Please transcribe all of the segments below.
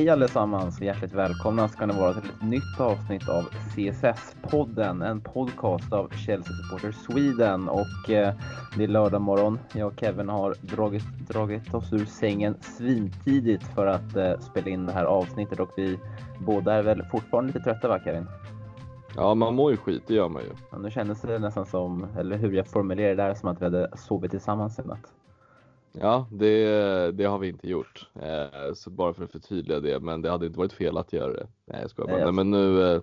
Hej allesammans! Hjärtligt välkomna ska ni vara till ett nytt avsnitt av CSS-podden, en podcast av Chelsea Supporter Sweden. Och eh, det är lördag morgon. Jag och Kevin har dragit, dragit oss ur sängen svintidigt för att eh, spela in det här avsnittet och vi båda är väl fortfarande lite trötta va Kevin? Ja, man mår ju skit, det gör man ju. Ja, nu kändes det nästan som, eller hur jag formulerade det där, som att vi hade sovit tillsammans i natt. Ja, det, det har vi inte gjort. Eh, så bara för att förtydliga det, men det hade inte varit fel att göra det. Nej, jag skojar bara. Nej, Nej, men nu eh,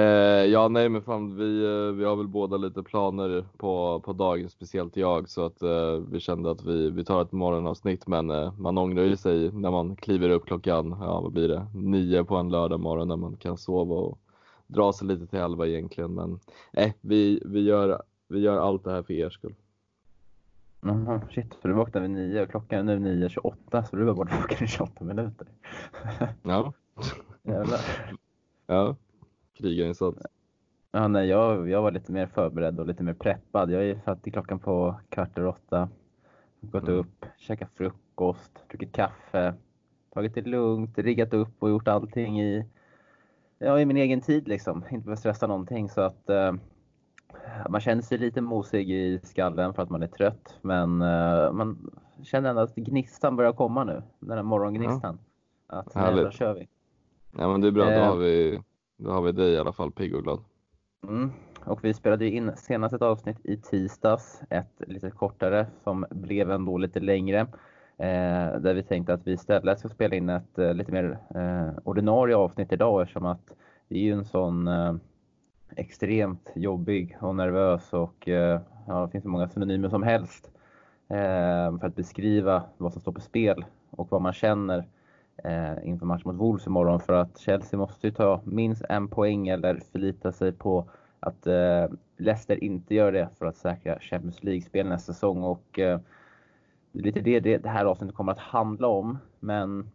eh, Ja, nej, men fan, vi, eh, vi har väl båda lite planer på, på dagen, speciellt jag, så att eh, vi kände att vi, vi tar ett morgonavsnitt, men man ångrar ju sig när man kliver upp klockan, ja, vad blir det, nio på en lördag morgon när man kan sova och dra sig lite till elva egentligen. Men eh, vi, vi, gör, vi gör allt det här för er skull. Jaha, shit, för du vaknade vid nio och klockan är nu 9.28 så du var borta i 28 minuter. Ja. Jävlar. Ja, krigarinsats. Ja, nej, jag, jag var lite mer förberedd och lite mer preppad. Jag är satt i klockan på kvart över åtta. Gått Mm. upp, käkat frukost, druckit kaffe, tagit det lugnt, riggat upp och gjort allting i, ja, i min egen tid liksom. Inte behövt stressa någonting så att eh, man känner sig lite mosig i skallen för att man är trött. Men eh, man känner ändå att gnistan börjar komma nu. Den här morgongnistan. Att nu kör vi. Ja men det är bra, då Eh. har vi, då har vi dig i alla fall pigg och glad. Mm. Och vi spelade in senast ett avsnitt i tisdags, ett lite kortare som blev ändå lite längre. Eh, där vi tänkte att vi istället ska spela in ett eh, lite mer eh, ordinarie avsnitt idag eftersom att det är ju en sån eh, extremt jobbig och nervös och eh, ja, det finns så många synonymer som helst eh, för att beskriva vad som står på spel och vad man känner eh, inför matchen mot Wolves imorgon för att Chelsea måste ju ta minst en poäng eller förlita sig på att eh, Leicester inte gör det för att säkra Champions League-spel nästa säsong och eh, det är lite det, det det här avsnittet kommer att handla om. Men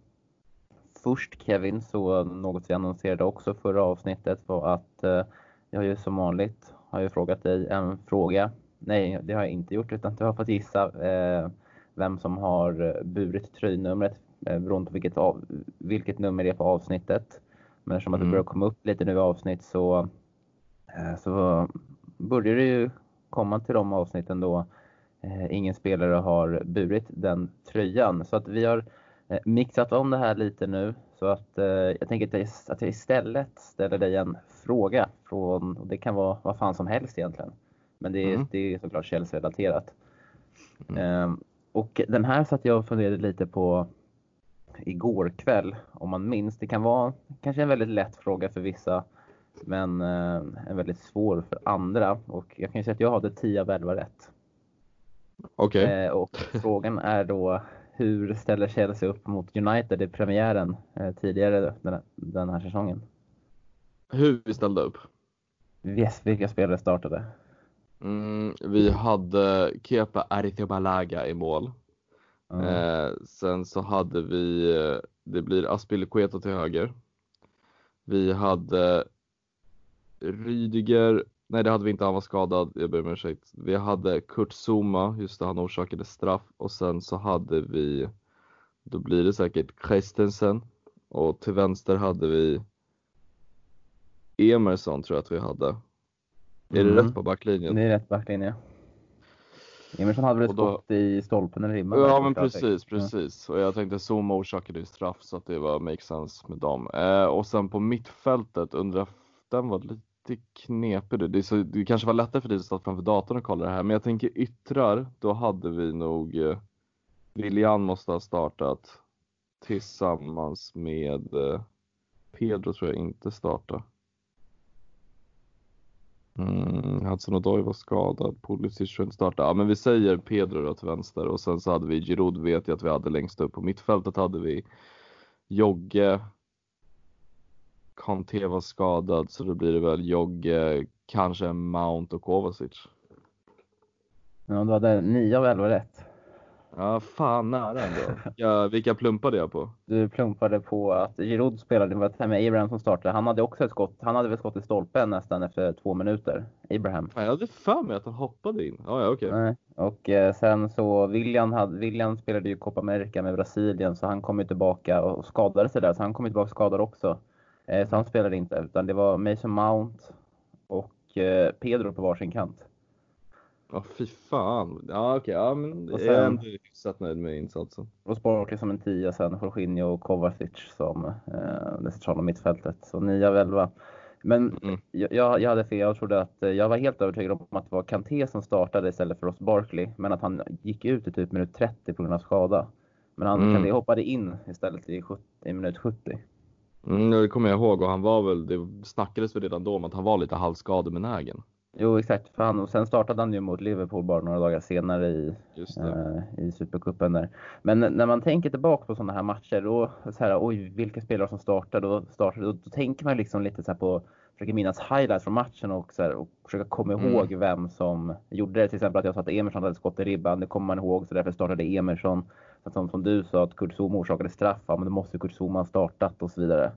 först Kevin, så något vi annonserade också förra avsnittet var att eh, jag har ju som vanligt har jag frågat dig en fråga. Nej, det har jag inte gjort utan du har fått gissa eh, vem som har burit tröjnumret eh, beroende på vilket, av, vilket nummer det är på avsnittet. Men eftersom att det Mm. börjar komma upp lite nu i avsnitt så, eh, så börjar det ju komma till de avsnitten då eh, ingen spelare har burit den tröjan. Så att vi har mixat om det här lite nu. Så att eh, jag tänker att jag, istället ställer dig en fråga. Från, och det kan vara vad fan som helst egentligen. Men det är, Mm. det är såklart Chelsea-relaterat. Mm. Eh, och den här satt jag och funderade lite på igår kväll, om man minns. Det kan vara kanske en väldigt lätt fråga för vissa, men eh, en väldigt svår för andra. Och jag kan ju säga att jag hade 10 av 11 rätt. Okej, Eh, och frågan är då, hur ställer Chelsea upp mot United i premiären eh, tidigare den, den här säsongen? hur vi ställde upp? Yes, vilka spelare startade? Mm, vi hade Kepa Arrizabalaga i mål. Ja. Eh, sen så hade vi, eh, det blir Aspilicueta till höger. Vi hade Rydiger, nej det hade vi inte, han var skadad, jag ber om ursäkt. Vi hade Kurt Zuma, just det, han orsakade straff. Och sen så hade vi, då blir det säkert Christensen. Och till vänster hade vi Emerson tror jag att vi hade. Är det Mm. rätt på backlinjen? Det är rätt backlinje. Emerson hade väl ett då- skott i stolpen eller ribban? Ja men precis, precis. Och jag tänkte Zuma orsakade ju straff så att det var make sense med dem. Eh, och sen på mittfältet, undrar, den var lite knepig du. Det, så, det kanske var lättare för dig att stå framför datorn och kolla det här. Men jag tänker yttrar, då hade vi nog eh, William måste ha startat tillsammans med eh, Pedro tror jag inte startade. Mm, Hudson Odoi var skadad, Pulisic tror jag inte startade. Ja men vi säger Pedro då till vänster och sen så hade vi Giroud vet jag att vi hade längst upp. På mittfältet hade vi Jogge. Conte var skadad så då blir det väl Jogge, kanske Mount och Kovacic. Ja, du hade 9 av 11 rätt. Ja, fan nära ändå. Ja, vilka plumpade jag på? Du plumpade på att Giroud spelade, det var Tammy Abraham som startade. Han hade också ett skott, han hade väl skott i stolpen nästan efter två minuter. Abraham. Fan, jag hade för mig att han hoppade in. Ja, ja okej. Nej. Och eh, sen så, William, hade, William spelade ju Copa America med Brasilien, så han kom ju tillbaka och skadade sig där, så han kom ju tillbaka skadad också. Eh, så han spelade inte, utan det var Mason Mount och eh, Pedro på varsin kant. Ja, fy fan. Ja, okej. Ja, men Och jag är sen- ändå hyfsat nöjd med insatsen. Och Sportley som en tia, sen Jorginho och Kovacic som eh, det centrala mittfältet. Så nio av elva. Men Mm. jag, jag jag hade fel, jag trodde att, eh, jag var helt övertygad om att det var Kanté som startade istället för Ross Barkley. Men att han gick ut i typ minut 30 på grund av skada. Men han, Mm. Kanté hoppade in istället i, 70, i minut 70. Mm, det kommer jag ihåg och han var väl, det snackades väl redan då om att han var lite halvskadebenägen. Jo exakt, för han, och sen startade han ju mot Liverpool bara några dagar senare i, eh, i Supercupen där. Men när man tänker tillbaka på sådana här matcher, då så här, oj, vilka spelare som startar, då, startar då, då tänker man liksom lite så på, försöker minnas highlights från matchen och, så här, och försöka komma Mm. ihåg vem som gjorde det. Till exempel att jag sa att Emerson hade skott i ribban, det kommer man ihåg, så därför startade Emerson. Att som, som du sa, att Kurt Zouma orsakade straff, ja, men då måste Kurt Zouma ha startat och så vidare.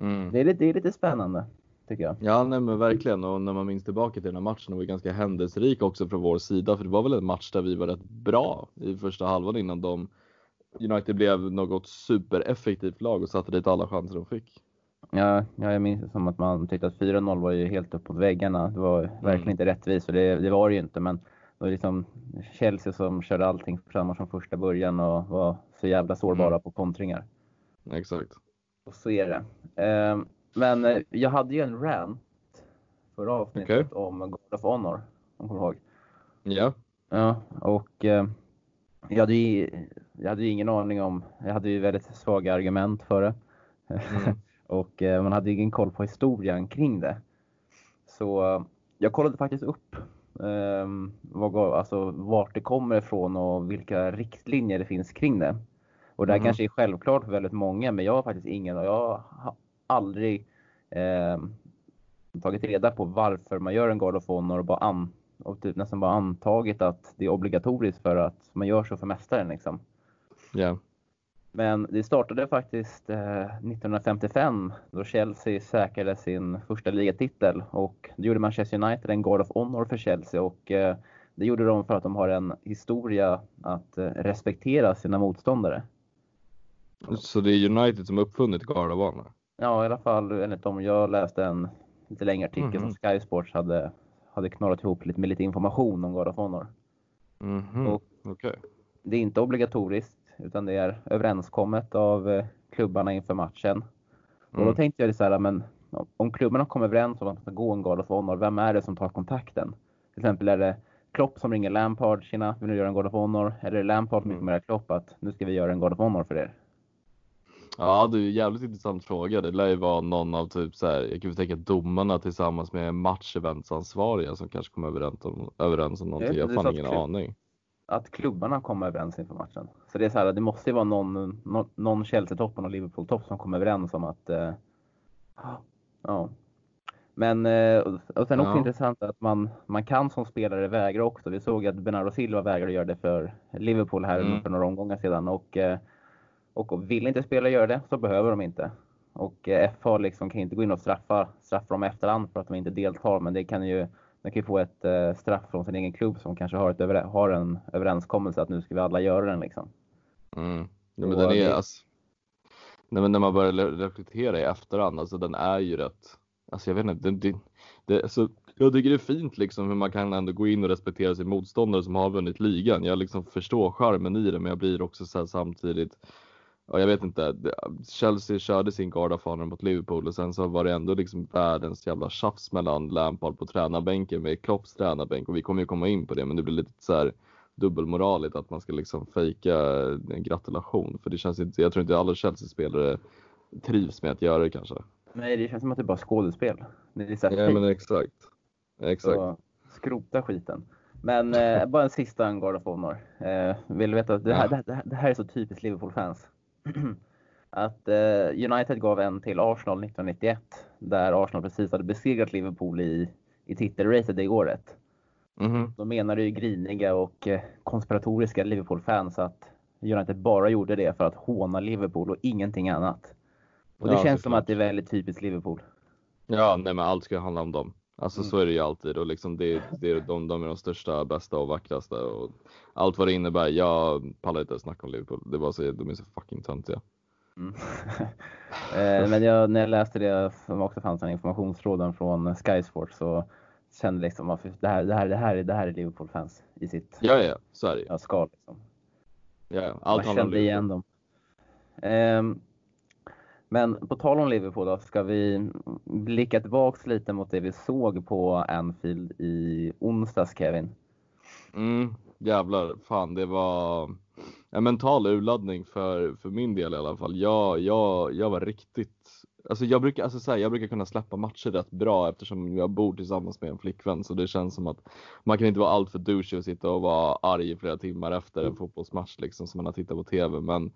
Mm. Det är lite, det är lite spännande, tycker jag. Ja, nej men verkligen. Och när man minns tillbaka till den här matchen var det ganska händelserik också från vår sida. För det var väl en match där vi var rätt bra i första halvan innan de United blev något supereffektivt lag och satte dit alla chanser de fick. Ja, ja, jag minns det som att man tyckte att 4-0 var ju helt uppåt väggarna. Det var verkligen Mm. inte rättvist och det, det var det ju inte. Men det var liksom Chelsea som körde allting framåt från första början och var så jävla sårbara Mm. på kontringar. Exakt. Och så är det. Eh, men jag hade ju en rant förra avsnittet om God of Honor. Om kommer ihåg. Ja. Ja, och eh, jag, hade ju, jag hade ju ingen aning om, jag hade ju väldigt svaga argument för det. Mm. Och eh, man hade ingen koll på historien kring det. Så eh, jag kollade faktiskt upp eh, vad, alltså, vart det kommer ifrån och vilka riktlinjer det finns kring det. Och det här Mhm. kanske är självklart för väldigt många, men jag har faktiskt ingen och jag har aldrig eh, tagit reda på varför man gör en God of Honor och bara an, och typ nästan bara antagit att det är obligatoriskt för att man gör så för mästaren liksom. Ja. Men det startade faktiskt eh, 1955 då Chelsea säkrade sin första ligatitel och då gjorde Manchester United en God of Honor för Chelsea och eh, det gjorde de för att de har en historia att eh, respektera sina motståndare. Så det är United som uppfunnit God of Honor? Ja, i alla fall enligt dem. Jag läste en lite längre artikel Mhm. som Sky Sports hade, hade knorrat ihop lite, med lite information om God of Honor. Mhm. Och- Okej. Det är inte obligatoriskt utan det är överenskommet av eh, klubbarna inför matchen. Och då Mm. tänkte jag så här, men om klubbarna kommer överens om att man ska gå en God of Honor, vem är det som tar kontakten? Till exempel är det Klopp som ringer Lampard, tjena, vill du göra en God of Honor? Eller är det Lampard som Mm. informerar Klopp att nu ska vi göra en God of Honor för er? Ja, det är ju jävligt intressant fråga. Det lär ju vara någon av typ så här, jag kan väl tänka domarna tillsammans med matcheventsansvariga som kanske kommer överens om, överens om någonting. Jag har fan ingen aning. Att klubbarna kommer överens inför matchen. Så det är så här, det måste ju vara någon, någon, någon Chelsea-topp och någon Liverpool-topp som kommer överens om att eh, ja. Men eh, och- sen också Ja. intressant att man, man kan som spelare vägra också. Vi såg att Bernardo Silva vägrade göra det för Liverpool här Mm. för några omgångar sedan och, eh, och vill inte spelare göra det så behöver de inte. Och eh, FA liksom kan inte gå in och straffa, straffa dem efterhand för att de inte deltar men det kan ju de kan ju få ett straff från sin egen klubb som kanske har, ett har en överenskommelse att nu ska vi alla göra den liksom. Mm. Ja, men den är alltså, nej, men när man börjar le- reflektera i efterhand, alltså den är ju rätt, alltså jag vet inte, det, det, det, alltså, jag tycker det är fint liksom hur man kan ändå gå in och respektera sin motståndare som har vunnit ligan. Jag liksom förstår charmen i det, men jag blir också så samtidigt, ja, jag vet inte, Chelsea körde sin God of Honor mot Liverpool och sen så var det ändå liksom världens jävla tjafs mellan Lampard på tränarbänken med Klopps tränarbänk och vi kommer ju komma in på det, men det blir lite så här dubbelmoraligt att man ska liksom fejka en gratulation. För det känns inte, jag tror inte alla Chelsea-spelare trivs med att göra det kanske. Nej, det känns som att det är bara skådespel. Det är så Ja men exakt. Exakt. så skrota skiten. Men eh, bara en sista en God of Honor. Eh, vill du veta, det här, Ja. det, här, det här är så typiskt Liverpool-fans. att eh, United gav en till Arsenal 1991 där Arsenal precis hade besegrat Liverpool i, i titelracet det året. Mm. Då menar ju griniga och eh, konspiratoriska Liverpool-fans att United bara gjorde det för att håna Liverpool och ingenting annat. Och det ja, känns som klart. att det är väldigt typiskt Liverpool. Ja, nej men allt ska handla om dem. Alltså mm. så är det ju alltid och liksom det, det, de, de är de största, bästa och vackraste och allt vad det innebär. Jag pallar inte snacka om Liverpool. Det var så, de är så fucking töntiga. Mm. Eh, men jag, när jag läste det som också fanns en informationsråden från Sky Sports så kände liksom att det här, det här, det här, det här är Liverpool-fans i sitt ja, ja, så är det ja, skal. Liksom. Ja, allt Man kände igen dem. Um, men på tal om Liverpool då, ska vi blicka tillbaks lite mot det vi såg på Anfield i onsdags, Kevin? Mm, jävlar, fan det var en mental urladdning för, för min del i alla fall. Jag, jag, jag var riktigt, alltså jag brukar, alltså så här, jag brukar kunna släppa matcher rätt bra eftersom jag bor tillsammans med en flickvän så det känns som att man kan inte vara alltför douchey och sitta och vara arg i flera timmar efter en fotbollsmatch liksom som man har tittat på TV. Men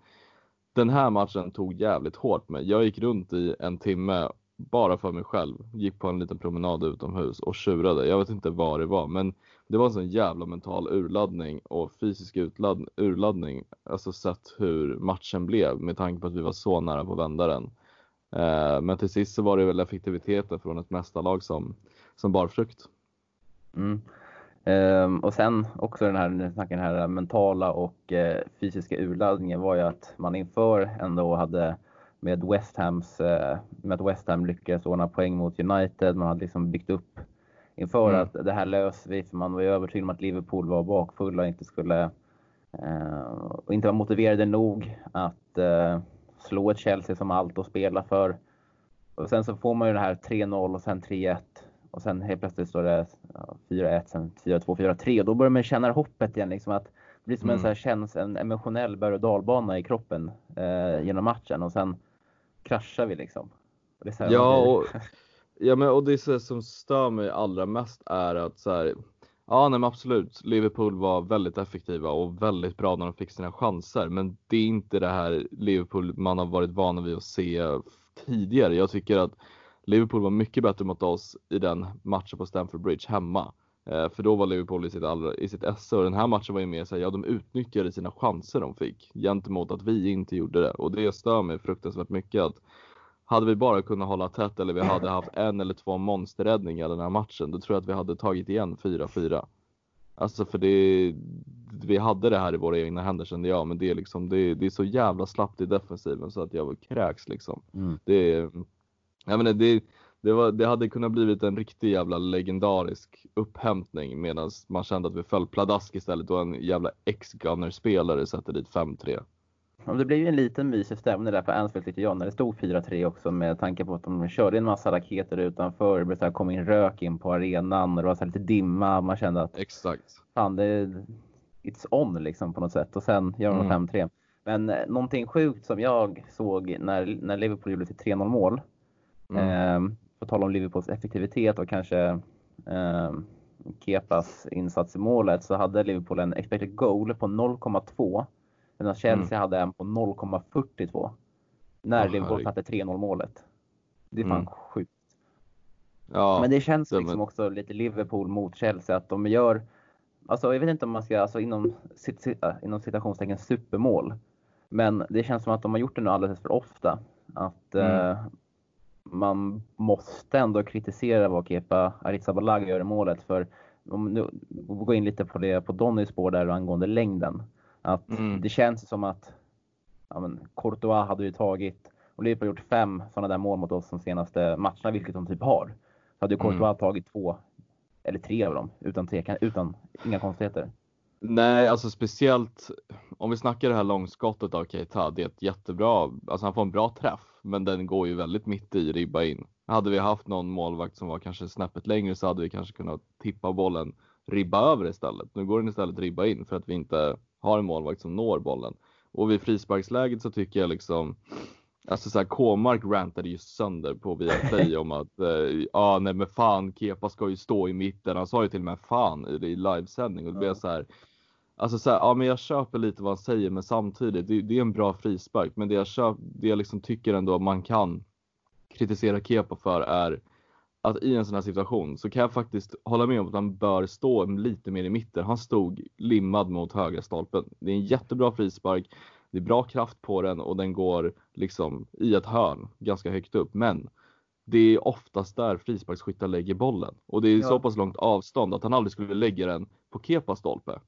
den här matchen tog jävligt hårt med. Jag gick runt i en timme bara för mig själv. Gick på en liten promenad utomhus och tjurade. Jag vet inte vad det var, men det var en sån jävla mental urladdning och fysisk urladdning. Alltså sett hur matchen blev med tanke på att vi var så nära på vändaren. Eh, men till sist så var det väl effektiviteten från ett mästarlag som, som bar frukt. Mm. Um, och sen också den här, den här mentala och uh, fysiska urladdningen var ju att man inför ändå hade med West Hams, uh, med att West Ham lyckades ordna poäng mot United. Man hade liksom byggt upp inför mm. att det här löser vi, för man var ju övertygad om att Liverpool var bakfulla och inte skulle och inte var motiverade nog att slå ett Chelsea som allt att spela för. Och sen så får man ju det här 3-0 och sen 3-1 och sen helt plötsligt står det 4-1, sen 4-2, 4-3 och då börjar man känna hoppet igen. Liksom att det blir som mm. en, så här, känns en emotionell berg och dalbana i kroppen eh, genom matchen och sen kraschar vi liksom. Och ja, och, ja, men och det så som stör mig allra mest är att så här, Ja, nej, men absolut. Liverpool var väldigt effektiva och väldigt bra när de fick sina chanser. Men det är inte det här Liverpool man har varit vana vid att se tidigare. Jag tycker att Liverpool var mycket bättre mot oss i den matchen på Stamford Bridge hemma. Eh, för då var Liverpool i sitt, allra, i sitt esse och den här matchen var ju mer såhär, ja de utnyttjade sina chanser de fick gentemot att vi inte gjorde det. Och det stör mig fruktansvärt mycket att hade vi bara kunnat hålla tätt eller vi hade haft en eller två monsterräddningar den här matchen, då tror jag att vi hade tagit igen 4-4. Alltså för det, vi hade det här i våra egna händer kände jag, men det är liksom, det, det är så jävla slappt i defensiven så att jag kräks liksom. Mm. Det jag menar, det, det, var, det hade kunnat blivit en riktig jävla legendarisk upphämtning medan man kände att vi föll pladask istället och en jävla ex-gunner-spelare sätter dit 5-3. Det blev ju en liten mysig stämning där på Anfield tyckte jag när det stod 4-3 också med tanke på att de körde en massa raketer utanför. Det kom in rök in på arenan och det var så lite dimma. Man kände att Exakt. fan, det, it's on liksom på något sätt och sen gör de mm. 5-3. Men eh, någonting sjukt som jag såg när, när Liverpool gjorde sitt 3-0 mål Mm. Eh, på tal om Liverpools effektivitet och kanske eh, Kepas insats i målet så hade Liverpool en expected goal på 0,2 medan Chelsea mm. hade en på 0,42 när oh, Liverpool satte 3-0 målet. Det är fan mm. sjukt. Ja, Men det känns liksom men... också lite Liverpool mot Chelsea att de gör, alltså jag vet inte om man ska, alltså inom, inom citationstecken supermål. Men det känns som att de har gjort det nu alldeles för ofta. Att mm. eh, man måste ändå kritisera vad Kepa Arrizabalaga gör i målet. För om nu går in lite på det på Donnys spår där angående längden. Att mm. det känns som att ja, men, Courtois hade ju tagit, och Liverpool har gjort fem sådana där mål mot oss de senaste matcherna, vilket de typ har. Så hade ju Courtois mm. tagit två eller tre av dem utan tvekan, utan inga konstigheter. Nej, alltså speciellt om vi snackar det här långskottet av Keita, det är ett jättebra, alltså han får en bra träff men den går ju väldigt mitt i ribba in. Hade vi haft någon målvakt som var kanske snäppet längre så hade vi kanske kunnat tippa bollen ribba över istället. Nu går den istället ribba in för att vi inte har en målvakt som når bollen. Och vid frisparksläget så tycker jag liksom Alltså såhär K-mark rantade ju sönder på Viaplay om att eh, ah, nej men fan Kepa ska ju stå i mitten. Han sa ju till och med fan i, i livesändning och det blev så här. Alltså så här, ja men jag köper lite vad han säger men samtidigt, det, det är en bra frispark. Men det jag, köp, det jag liksom tycker ändå man kan kritisera Kepa för är att i en sån här situation så kan jag faktiskt hålla med om att han bör stå lite mer i mitten. Han stod limmad mot högra stolpen. Det är en jättebra frispark. Det är bra kraft på den och den går liksom i ett hörn ganska högt upp. Men det är oftast där frisparksskyttar lägger bollen och det är ja. så pass långt avstånd att han aldrig skulle lägga den på Kepas stolpe.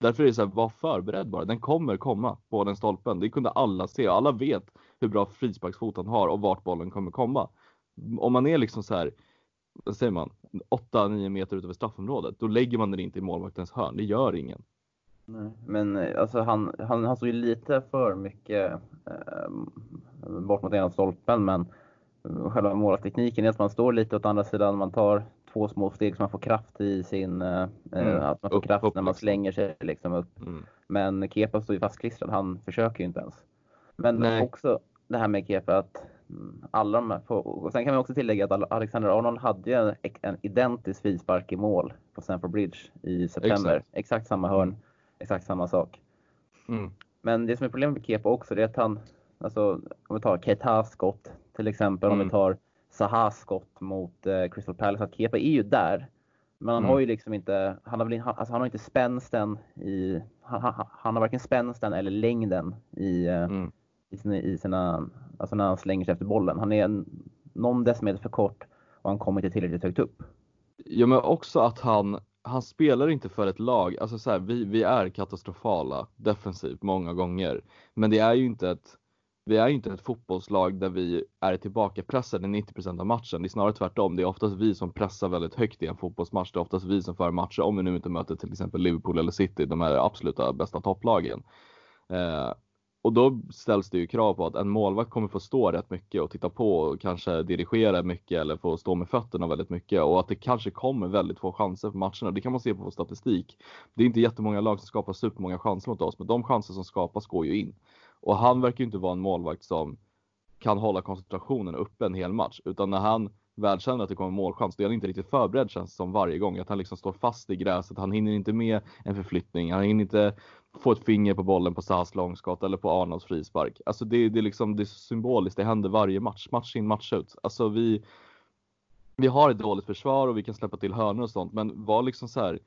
Därför är det så här, var förberedd bara. Den kommer komma på den stolpen. Det kunde alla se. Alla vet hur bra frisparksfot han har och vart bollen kommer komma. Om man är liksom så här, vad säger man, 8-9 meter utöver straffområdet, då lägger man den inte i målvaktens hörn. Det gör ingen. Nej, men eh, alltså han, han, han såg ju lite för mycket eh, bort mot ena stolpen, men själva måltekniken är att man står lite åt andra sidan, man tar två små steg så man får kraft i sin, eh, eh mm. att man får upp, kraft upp, när man liksom. slänger sig liksom upp. Mm. Men Kepa står ju fastklistrad, han försöker ju inte ens. Men Nej. också det här med Kepa att alla de här, och sen kan man också tillägga att Alexander Arnold hade en, en identisk frispark i mål på Stamford Bridge i september. Exakt, exakt samma hörn, exakt samma sak. Mm. Men det som är problemet med Kepa också, det är att han, alltså om vi tar Keitas skott till exempel, mm. om vi mm. tar Sahas skott mot eh, Crystal Palace, att Kepa är ju där. Men han mm. har ju liksom inte, han har, väl, alltså han har inte spänsten i, han, han, han har varken spänsten eller längden i, eh, mm. i, sina, i sina, alltså när han slänger sig efter bollen. Han är en, någon decimeter för kort och han kommer inte tillräckligt högt upp. Ja men också att han, han spelar inte för ett lag, alltså så här, vi, vi är katastrofala defensivt många gånger. Men det är ju inte ett vi är inte ett fotbollslag där vi är tillbakapressade 90% av matchen. Det är snarare tvärtom. Det är oftast vi som pressar väldigt högt i en fotbollsmatch. Det är oftast vi som för matcher, om vi nu inte möter till exempel Liverpool eller City, de här absoluta bästa topplagen. Eh, och då ställs det ju krav på att en målvakt kommer få stå rätt mycket och titta på och kanske dirigera mycket eller få stå med fötterna väldigt mycket och att det kanske kommer väldigt få chanser på matcherna. Det kan man se på vår statistik. Det är inte jättemånga lag som skapar supermånga chanser mot oss, men de chanser som skapas går ju in. Och han verkar ju inte vara en målvakt som kan hålla koncentrationen uppe en hel match, utan när han väl känner att det kommer målchans, då är han inte riktigt förberedd känns det som varje gång. Att han liksom står fast i gräset, han hinner inte med en förflyttning, han hinner inte få ett finger på bollen på Sahas långskott eller på Arnolds frispark. Alltså det, det, är liksom, det är symboliskt, det händer varje match, match in match ut. Alltså vi, vi har ett dåligt försvar och vi kan släppa till hörnor och sånt, men var liksom så här,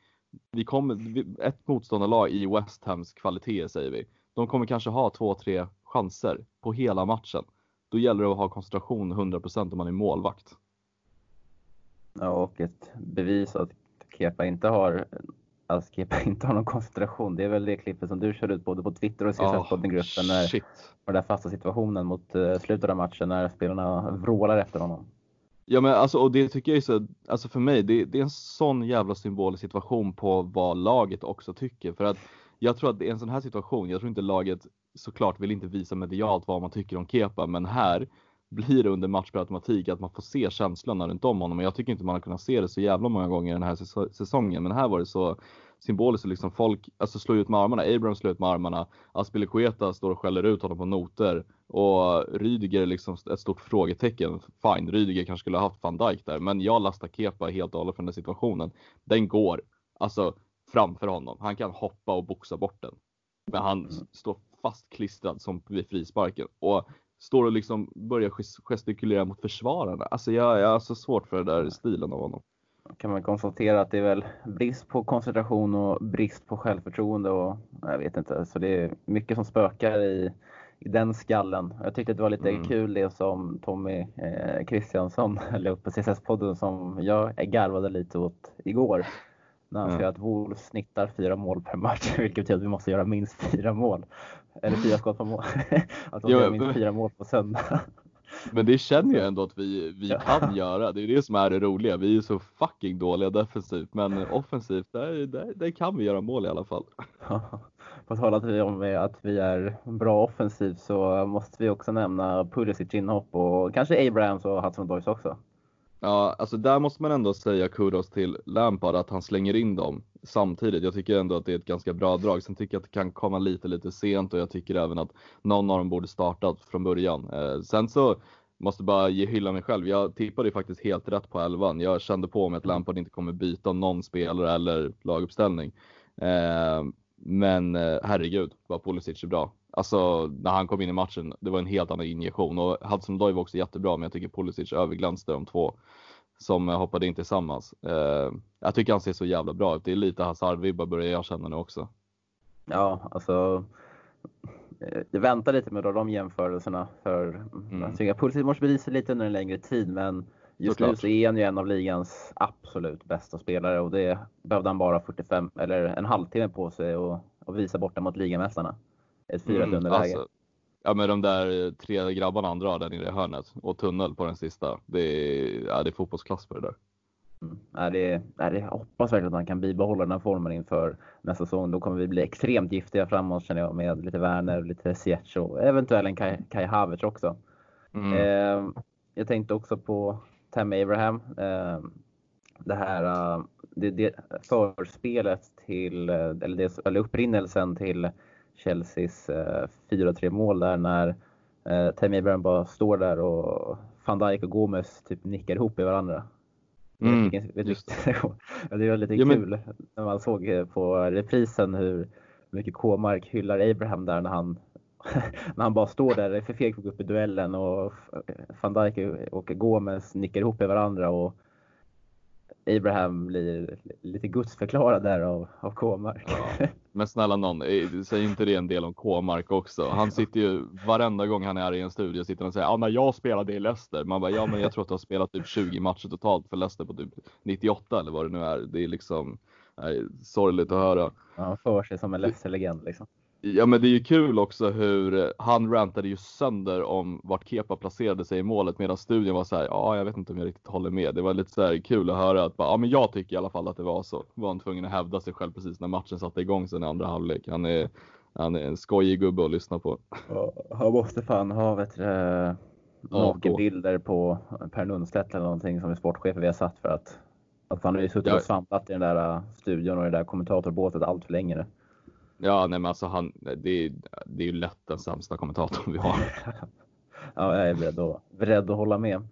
vi kommer, ett motståndarlag i West Hams kvalitet säger vi, de kommer kanske ha två, tre chanser på hela matchen. Då gäller det att ha koncentration 100% om man är målvakt. Och ett bevis att Kepa inte har att Kepa inte har någon koncentration. Det är väl det klippet som du körde ut både på Twitter och CSS-podden-gruppen. Oh, när, den där fasta situationen mot uh, slutet av matchen när spelarna vrålar efter honom. Ja men alltså och det tycker jag är så, alltså för mig, det, det är en sån jävla symbolisk situation på vad laget också tycker. För att jag tror att det är en sån här situation, jag tror inte laget såklart vill inte visa medialt vad man tycker om Kepa, men här blir det under match per automatik att man får se känslorna runt om honom. Och jag tycker inte man har kunnat se det så jävla många gånger den här säsongen. Men här var det så symboliskt liksom folk alltså slår ut med armarna. Abraham slår ut med armarna. Aspilicueta står och skäller ut honom på noter. Och Rydiger är liksom ett stort frågetecken. Fine, Rydiger kanske skulle ha haft van Dijk där. Men jag lastar Kepa helt och hållet för den situationen. Den går. Alltså framför honom. Han kan hoppa och boxa bort den. Men han mm. står fastklistrad som vid frisparken. Och står och liksom börjar gestikulera mot försvararna. Alltså jag, jag har så svårt för den där stilen av honom. Kan man konstatera att det är väl brist på koncentration och brist på självförtroende och jag vet inte, så det är mycket som spökar i, i den skallen. Jag tyckte det var lite mm. kul det som Tommy eh, Kristiansson la upp på CSS-podden som jag garvade lite åt igår. När han säger att Wolves snittar fyra mål per match, vilket betyder att vi måste göra minst fyra mål. Eller fyra skott på mål. att de gör minst fyra mål på söndag. Men det känner jag ändå att vi, vi kan göra. Det är det som är det roliga. Vi är så fucking dåliga defensivt, men offensivt, där, där, där kan vi göra mål i alla fall. På tal om att vi är bra offensivt så måste vi också nämna Pulisic inhopp och kanske Abrahams och Hudson Doys också. Ja, alltså där måste man ändå säga kudos till Lampard att han slänger in dem samtidigt. Jag tycker ändå att det är ett ganska bra drag. Sen tycker jag att det kan komma lite, lite sent och jag tycker även att någon av dem borde startat från början. Eh, sen så måste bara ge hylla mig själv. Jag tippade ju faktiskt helt rätt på elvan. Jag kände på mig att Lampard inte kommer byta någon spelare eller laguppställning. Eh, men eh, herregud vad Pulisic är bra. Alltså när han kom in i matchen, det var en helt annan injektion och Hudson Doy var också jättebra, men jag tycker Pulisic överglänste de två som hoppade in tillsammans. Eh, jag tycker han ser så jävla bra ut. Det är lite Hazard-vibbar börjar jag känna nu också. Ja, alltså. Jag väntar lite med de jämförelserna för mm. jag tycker Pulisic måste bevisa lite under en längre tid men just Såklart. nu så är han ju en av ligans absolut bästa spelare och det behövde han bara 45 eller en halvtimme på sig och, och visa borta mot ligamästarna. Ett 4 mm, underläge. Alltså, ja men de där tre grabbarna han drar där nere i hörnet och tunnel på den sista. Det är, ja, det är fotbollsklass på det där. Mm. Ja, det, ja, det, jag hoppas verkligen att man kan bibehålla den här formen inför nästa säsong. Då kommer vi bli extremt giftiga framåt känner jag med lite Werner, lite Ziyech och eventuellt en Kai, Kai Havertz också. Mm. Eh, jag tänkte också på Tam Abraham. Eh, det här uh, det, det förspelet till, eller, det, eller upprinnelsen till Chelseas eh, 4-3 mål där när eh, Tammy Abraham bara står där och van Dijk och Gomes typ nickar ihop i varandra. Mm, vet, vet det var lite ja, kul men... när man såg eh, på reprisen hur mycket K-mark hyllar Abraham där när han när han bara står där för feg upp i duellen och van Dijk och Gomes nickar ihop i varandra och Abraham blir lite gudsförklarad där av, av K-mark. Ja, men snälla någon, eh, säg inte det en del om K-mark också. Han sitter ju varenda gång han är i en studio sitter och säger ja, när jag spelade i Leicester. Man bara ja, men jag tror att du har spelat typ 20 matcher totalt för Leicester på typ 98 eller vad det nu är. Det är liksom nej, sorgligt att höra. Ja, han för sig som en Leicester-legend liksom. Ja men det är ju kul också hur eh, han rantade ju sönder om vart Kepa placerade sig i målet medan studion var så här, ja jag vet inte om jag riktigt håller med. Det var lite så här kul att höra att bara, ja men jag tycker i alla fall att det var så. Var han tvungen att hävda sig själv precis när matchen satte igång sen i andra halvlek. Han är, han är en skojig gubbe att lyssna på. Ja, han måste fan ha vet du, nakenbilder på Per Lundstedt eller någonting som är sportchef vi har satt för att, att han har ju suttit och svamlat i den där studion och det där kommentatorbåtet allt för länge nu. Ja, nej men alltså han, det, är, det är ju lätt den sämsta kommentatorn vi har. ja, jag är beredd att, beredd att hålla med.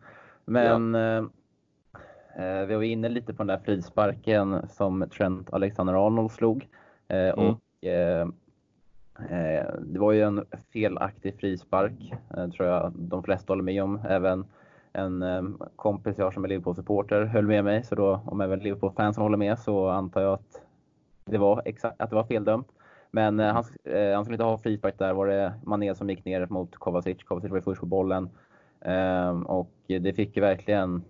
Men ja. eh, eh vi var inne lite på den där frisparken som Trent Alexander-Arnold slog. Eh, mm. och, eh, eh, det var ju en felaktig frispark, eh, tror jag de flesta håller med om. Även en kompis jag som är Liverpool-supporter höll med mig, så då om även Liverpool-fansen håller med så antar jag att det var, exakt, att det var feldömt. Men eh, han, eh, han skulle inte ha frispark där. Var det Mané som gick ner mot Kovacic. Kovacic var ju först på bollen. Eh, och det fick ju verkligen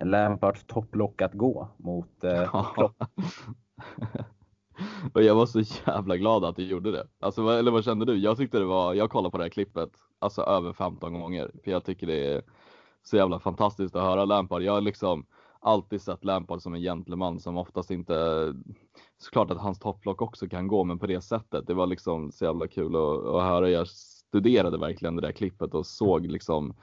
Lampards topplock att gå mot eh, Klopp. och jag var så jävla glad att du gjorde det. Alltså, eller vad kände du? Jag tyckte det var, jag kollade på det här klippet alltså över 15 gånger. För jag tycker det är så jävla fantastiskt att höra Lampard. Jag har liksom alltid sett Lampard som en gentleman som oftast inte såklart att hans topplock också kan gå, men på det sättet. Det var liksom så jävla kul att, att höra. Jag studerade verkligen det där klippet och såg liksom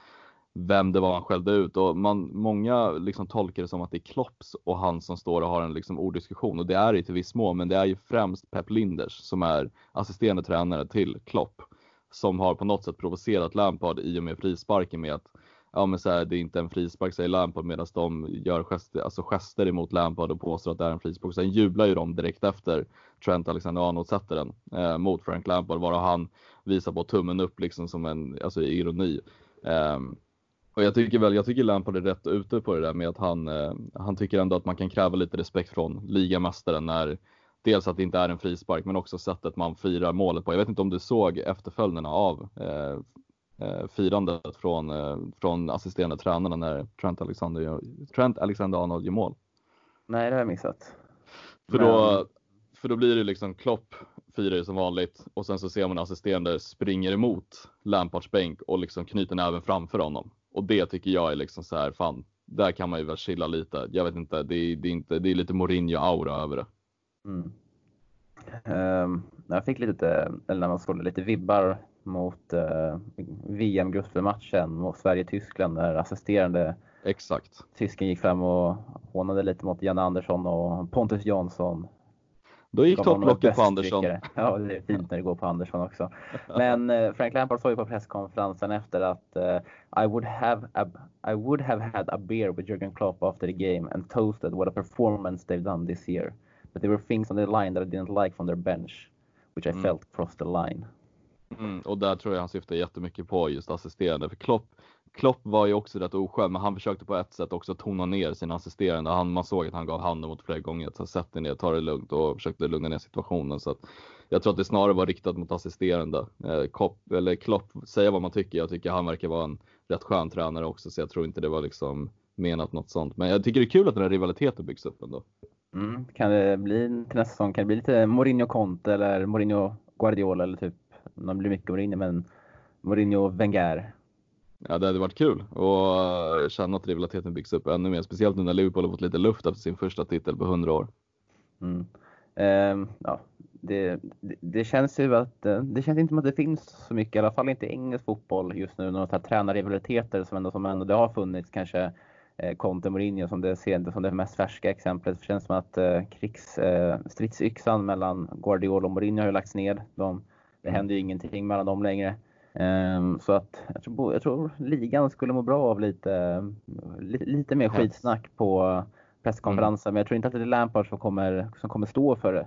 vem det var han skällde ut och man, många liksom tolkar det som att det är Klopps och han som står och har en liksom orddiskussion och det är det till viss mån, men det är ju främst Pep Linders som är assisterande tränare till Klopp som har på något sätt provocerat Lampard i och med frisparken med att ja men så här, det är inte en frispark säger Lampard medan de gör gester, alltså gester emot Lampard och påstår att det är en frispark. Sen jublar ju de direkt efter Trent Alexander-Arnold sätter den eh, mot Frank Lampard varav han visar på tummen upp liksom som en alltså, ironi. Eh, och jag tycker väl, jag tycker Lampard är rätt ute på det där med att han, eh, han tycker ändå att man kan kräva lite respekt från ligamästaren när dels att det inte är en frispark men också sättet man firar målet på. Jag vet inte om du såg efterföljderna av eh, eh, firandet från, eh, från assisterande tränarna när Trent Alexander, Trent Alexander Arnold gör mål. Nej, det har jag missat. För, Men... då, för då blir det liksom Klopp firar ju som vanligt och sen så ser man assisterande springer emot Lampards bänk och liksom knyter näven framför honom. Och det tycker jag är liksom så här, fan, där kan man ju väl chilla lite. Jag vet inte, det är, det är, inte, det är lite Mourinho-aura över det. Mm. Um, jag fick lite, eller när man såg lite vibbar mot eh, VM-gruppmatchen mot Sverige-Tyskland där assisterande Exakt. tysken gick fram och hånade lite mot Janne Andersson och Pontus Jansson. Då gick topplocket på Andersson. Ja, det är fint när det går på Andersson också. Men eh, Frank Lampard sa ju på presskonferensen efter att eh, I, would have a, I would have had a beer with Jurgen Klopp after the game and toasted what a performance they've done this year. But there were things on the line that I didn't like from their bench, which I mm. felt crossed the line. Mm, och där tror jag han syftar jättemycket på just assisterande. För Klopp Klopp var ju också rätt oskön, men han försökte på ett sätt också tona ner sina assisterande. Han, man såg att han gav handen mot flera gånger, så sätt dig ner, ta det lugnt och försökte lugna ner situationen. Så att jag tror att det snarare var riktat mot assisterande. Eh, Klopp, eller Klopp, säga vad man tycker. Jag tycker han verkar vara en rätt skön tränare också, så jag tror inte det var liksom menat något sånt. Men jag tycker det är kul att den här rivaliteten byggs upp ändå. Mm. Kan det bli till nästa säsong, kan det bli lite Mourinho Conte eller Mourinho Guardiola eller typ, det blir mycket Mourinho, men Mourinho Wenger? Ja, det hade varit kul och eh, känna att rivaliteten byggs upp ännu mer, speciellt nu när Liverpool har fått lite luft efter sin första titel på 100 år. Mm. Um, ja, det, det, det, känns ju att eh, det känns inte som att det finns så mycket, i alla fall inte engelsk fotboll just nu, några tränarrivaliteter som ändå, som ändå det har funnits kanske eh, Conte Mourinho som det, som det mest färska exemplet. Det känns som att eh, krigs, eh, stridsyxan mellan Guardiola och Mourinho har lagts ned. De, det mm. händer ju ingenting mellan dem längre. Um, så att jag tror, jag tror ligan skulle må bra av lite, lite, lite mer skitsnack på presskonferensen. Mm. Men jag tror inte att det är Lampard som kommer, som kommer stå för det.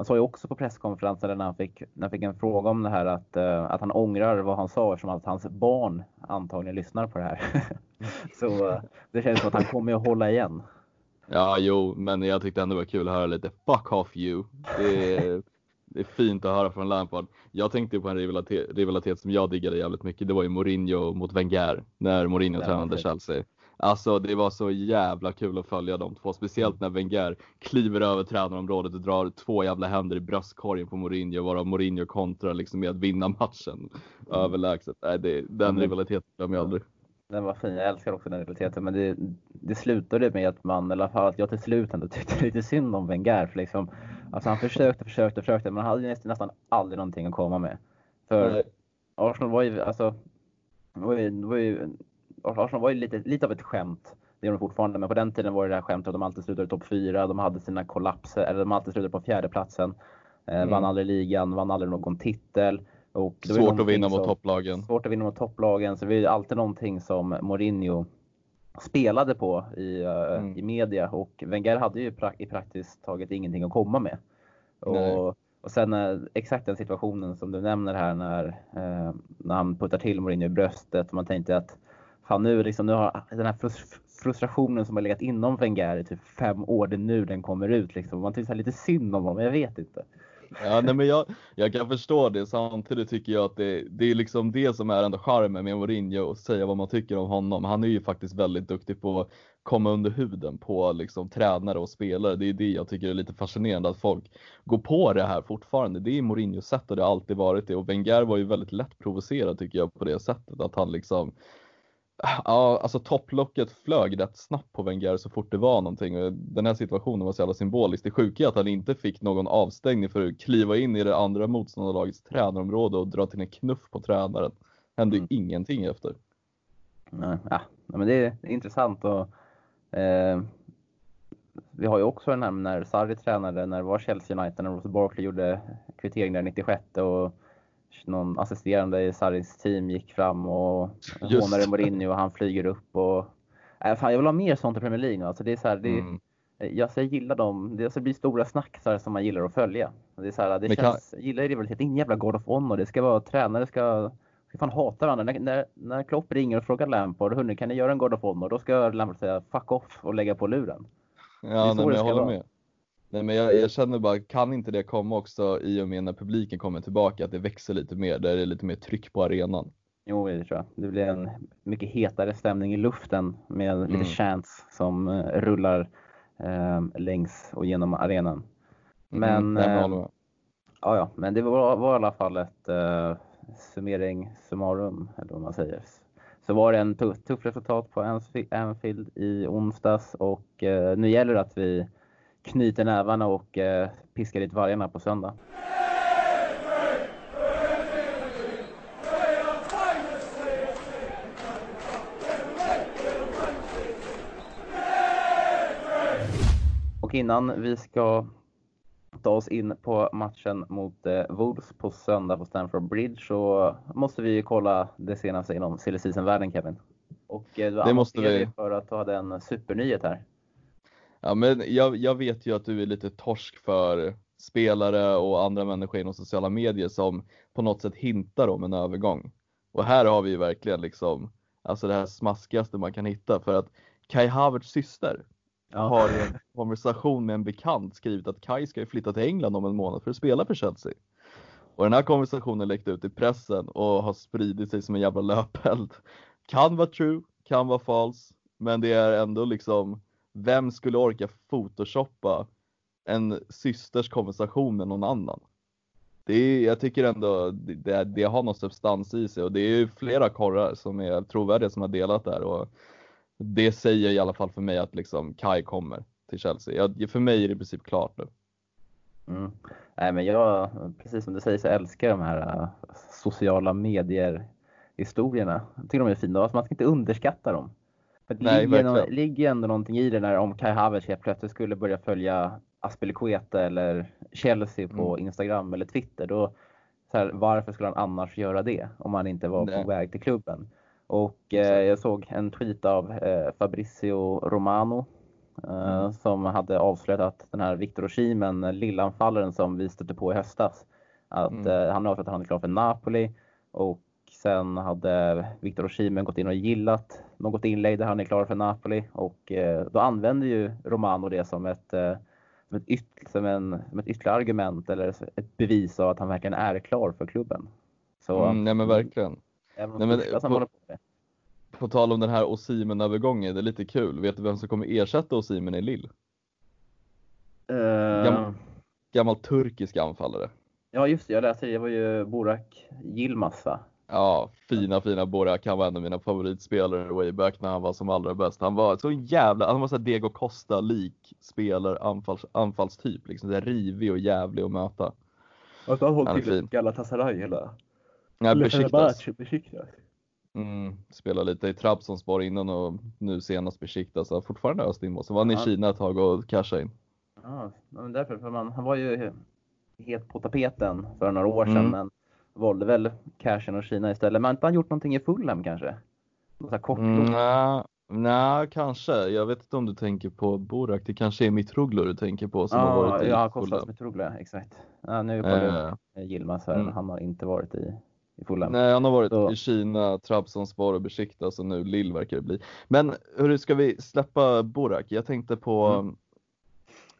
Han sa ju också på presskonferensen när han fick, när han fick en fråga om det här att, uh, att han ångrar vad han sa eftersom att hans barn antagligen lyssnar på det här. så uh, det känns som att han kommer att hålla igen. Ja, jo, men jag tyckte ändå det var kul att höra lite fuck off you. Det är, det är fint att höra från Lampard. Jag tänkte på en rivalitet, rivalitet som jag diggade jävligt mycket. Det var ju Mourinho mot Wenger när Mourinho tränade Chelsea. Alltså det var så jävla kul att följa de två, speciellt när Wenger kliver över tränarområdet och drar två jävla händer i bröstkorgen på Mourinho, varav Mourinho kontrar liksom med att vinna matchen mm. överlägset. Nej, det, den mm. rivaliteten glömmer jag aldrig. Den var fin, jag älskar också den rivaliteten, men det, det slutade med att man, fall att jag till slut ändå tyckte lite synd om Wenger. För liksom, alltså han försökte, försökte, försökte, men han hade nästan, nästan aldrig någonting att komma med. För Nej. Arsenal var ju, alltså, var ju, var ju Arsenal var ju lite, lite av ett skämt. Det är de fortfarande, men på den tiden var det det här skämtet att de alltid slutade topp fyra. De hade sina kollapser, eller de alltid slutade på fjärdeplatsen. Eh, mm. Vann aldrig ligan, vann aldrig någon titel. Och det svårt att vinna mot topplagen. Svårt att vinna mot topplagen. Så det var alltid någonting som Mourinho spelade på i, uh, mm. i media och Wenger hade ju pra i praktiskt taget ingenting att komma med. Och, och sen uh, exakt den situationen som du nämner här när, när han puttar till Mourinho i bröstet och man tänkte att fan nu, liksom, nu har den här frustrationen som har legat inom Wenger i typ fem år, det är nu den kommer ut. Liksom. Man tycker lite synd om honom, jag vet inte. Ja, nej, men jag, jag kan förstå det. Samtidigt tycker jag att det, det är liksom det som är ändå charmen med Mourinho och säga vad man tycker om honom. Han är ju faktiskt väldigt duktig på att komma under huden på liksom tränare och spelare. Det är det jag tycker är lite fascinerande att folk går på det här fortfarande. Det är Mourinhos sätt och det har alltid varit det och Wenger var ju väldigt lätt provocerad tycker jag på det sättet att han liksom Ja, alltså topplocket flög rätt snabbt på Wenger så fort det var någonting. Den här situationen var så jävla symbolisk. Det sjuka är att han inte fick någon avstängning för att kliva in i det andra motståndarlagets tränarområde och dra till en knuff på tränaren. Hände mm. ingenting efter. Ja, men det är, intressant och eh, vi har ju också den här när Sarri tränade, när det var Chelsea United, när Ross Barkley gjorde kvittering där 96 och någon assisterande i Sarris team gick fram och hånade Mourinho och han flyger upp och... Äh, fan, jag vill ha mer sånt i Premier League. Alltså, det är så här, det, mm. jag, jag gillar dem. Det alltså, blir stora snackisar som man gillar att följa. Det är så här, det Men känns, kan... Gillar rivalitet. Ingen jävla God of Honor. Det ska vara tränare ska ska fan hata varandra. När, när, när Klopp ringer och frågar Lampard, hörni kan ni göra en God of Honor? Då ska Lampard säga fuck off och lägga på luren. Ja, nej, jag håller vara. med. Nej men jag, jag, känner bara, kan inte det komma också i och med när publiken kommer tillbaka, att det växer lite mer, där det är lite mer tryck på arenan? Jo, det tror jag. Det blir en mycket hetare stämning i luften med mm. lite chants som uh, rullar uh, längs och genom arenan. Mm, men, mm, uh, ja, ja, men det var, var i alla fall ett uh, summering summarum, eller vad man säger. Så var det en tuff, tuff resultat på Anfield i onsdags och nu gäller det att vi knyter nävarna och eh, piskar dit vargarna på söndag. Och innan vi ska ta oss in på matchen mot eh, Wolves på söndag på Stamford Bridge så måste vi kolla det senaste inom silly season-världen Kevin. Och eh, du det måste vi. för att du hade en supernyhet här. Ja, men jag, jag vet ju att du är lite torsk för spelare och andra människor inom sociala medier som på något sätt hintar om en övergång. Och här har vi ju verkligen liksom alltså det här smaskigaste man kan hitta för att Kai Havertz syster ja. har i en konversation med en bekant skrivit att Kai ska ju flytta till England om en månad för att spela för Chelsea. Och den här konversationen läckte ut i pressen och har spridit sig som en jävla löpeld. Kan vara true, kan vara false, men det är ändå liksom, vem skulle orka photoshoppa en systers konversation med någon annan? Det är, jag tycker ändå det, det har någon substans i sig och det är ju flera korrar som är trovärdiga som har delat där och det säger i alla fall för mig att liksom Kai kommer till Chelsea. Jag, för mig är det i princip klart nu. Mm. Nej, men jag, precis som du säger, så älskar jag de här äh, sociala medier historierna. Jag tycker de är fina. Alltså man ska inte underskatta dem. För det Nej, ligger, no ligger ändå någonting i det när om Kai Havertz helt plötsligt skulle börja följa Aspelekueta eller Chelsea på mm. Instagram eller Twitter. Då, här, varför skulle han annars göra det om han inte var Nej. på väg till klubben? Och eh, jag såg en tweet av eh, Fabrizio Romano eh, mm. som hade avslöjat att den här Victor Oshimen, lillanfallaren som vi stötte på i höstas, att mm. Eh, han har avslöjat att han är klar för Napoli och sen hade Victor Oshimen gått in och gillat något inlägg där han är klar för Napoli och eh, då använder ju Romano det som ett eh, som ett, yt, som, en, som ett ytterligare argument eller ett bevis av att han verkligen är klar för klubben. Så, mm, nej men verkligen. Nej, men, på, på, tal om den här Osimen-övergången, det är lite kul. Vet du vem som kommer ersätta Osimen i Lill? Uh... Gammal, gammal turkisk anfallare. Ja just det, jag läste det. Det var ju Burak Yilmaz va? Ja, fina fina Borak. Han var en av mina favoritspelare way back när han var som allra bäst. Han var så jävla, han var så Diego Costa-lik spelare, anfalls, anfallstyp. Liksom så rivig och jävlig att möta. Alltså han hållit till Galatasaray hela? Ja, Besiktas. Besiktas. Mm, spelade lite i Trabzonspor innan och nu senast Besiktas. Så fortfarande öst in Så var han i Kina ett tag och cashade in. Ja, men därför. För man, han var ju helt på tapeten för några år sedan. Mm. Men valde väl cashen och Kina istället. Men har inte han gjort någonting i Fulham kanske? Något kort mm, Nej, nej, kanske. Jag vet inte om du tänker på Borak. Det kanske är Mitroglou du tänker på som ja, har varit i Ja, Kostas Mitroglou, exakt. Ja, nu kollar jag äh, Yilmaz här. Mm. Han har inte varit i, i Fulham. Nej, han har varit Så. i Kina, Trabzonspor och Besiktas och nu Lill verkar det bli. Men hur ska vi släppa Borak? Jag tänkte på mm.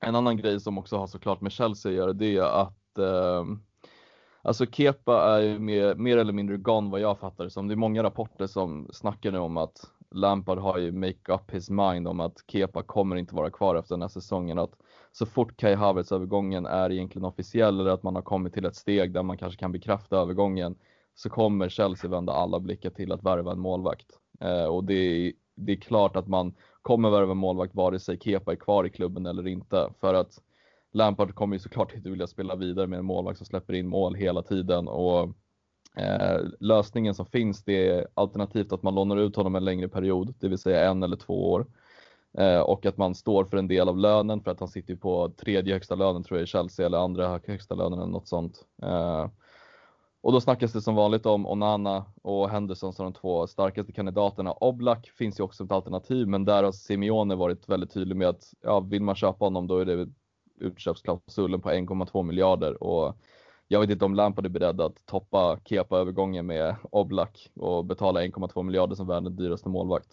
en annan grej som också har såklart med Chelsea att göra. Det är att eh, Alltså Kepa är ju mer, mer eller mindre gone vad jag fattar som. Det är många rapporter som snackar nu om att Lampard har ju make up his mind om att Kepa kommer inte vara kvar efter den här säsongen. Att så fort Kai Havertz övergången är egentligen officiell eller att man har kommit till ett steg där man kanske kan bekräfta övergången så kommer Chelsea vända alla blickar till att värva en målvakt. Eh, och det är, det är klart att man kommer värva en målvakt vare sig Kepa är kvar i klubben eller inte. För att Lampard kommer ju såklart inte vilja spela vidare med en målvakt som släpper in mål hela tiden och eh, lösningen som finns det är alternativt att man lånar ut honom en längre period, det vill säga en eller två år. Eh, och att man står för en del av lönen för att han sitter på tredje högsta lönen tror jag i Chelsea eller andra högsta lönen eller något sånt. Eh, och då snackas det som vanligt om Onana och Henderson som de två starkaste kandidaterna. Oblak finns ju också ett alternativ, men där har Simeone varit väldigt tydlig med att ja, vill man köpa honom då är det utköpsklausulen på 1,2 miljarder och jag vet inte om Lampard är beredd att toppa Kepa-övergången med Oblak och betala 1,2 miljarder som världens dyraste målvakt.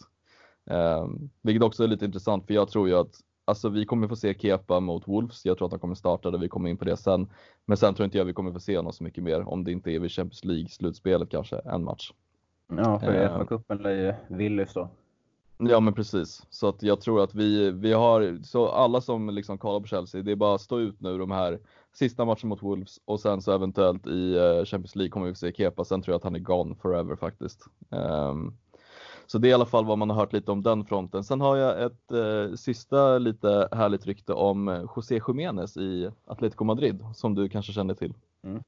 Eh, vilket också är lite intressant för jag tror ju att alltså, vi kommer få se Kepa mot Wolves. Jag tror att han kommer starta det, vi kommer in på det sen. Men sen tror inte jag vi kommer få se honom så mycket mer om det inte är vid Champions League-slutspelet kanske, en match. Ja, för eh, FA-cupen lär ju Willys då. Ja men precis. Så att jag tror att vi, vi har, så alla som liksom kollar på Chelsea, det är bara att stå ut nu de här sista matchen mot Wolves och sen så eventuellt i eh, Champions League kommer vi se Kepa. Sen tror jag att han är gone forever faktiskt. Um, så det är i alla fall vad man har hört lite om den fronten. Sen har jag ett eh, sista lite härligt rykte om José Jiménez i Atletico Madrid som du kanske känner till. Mm.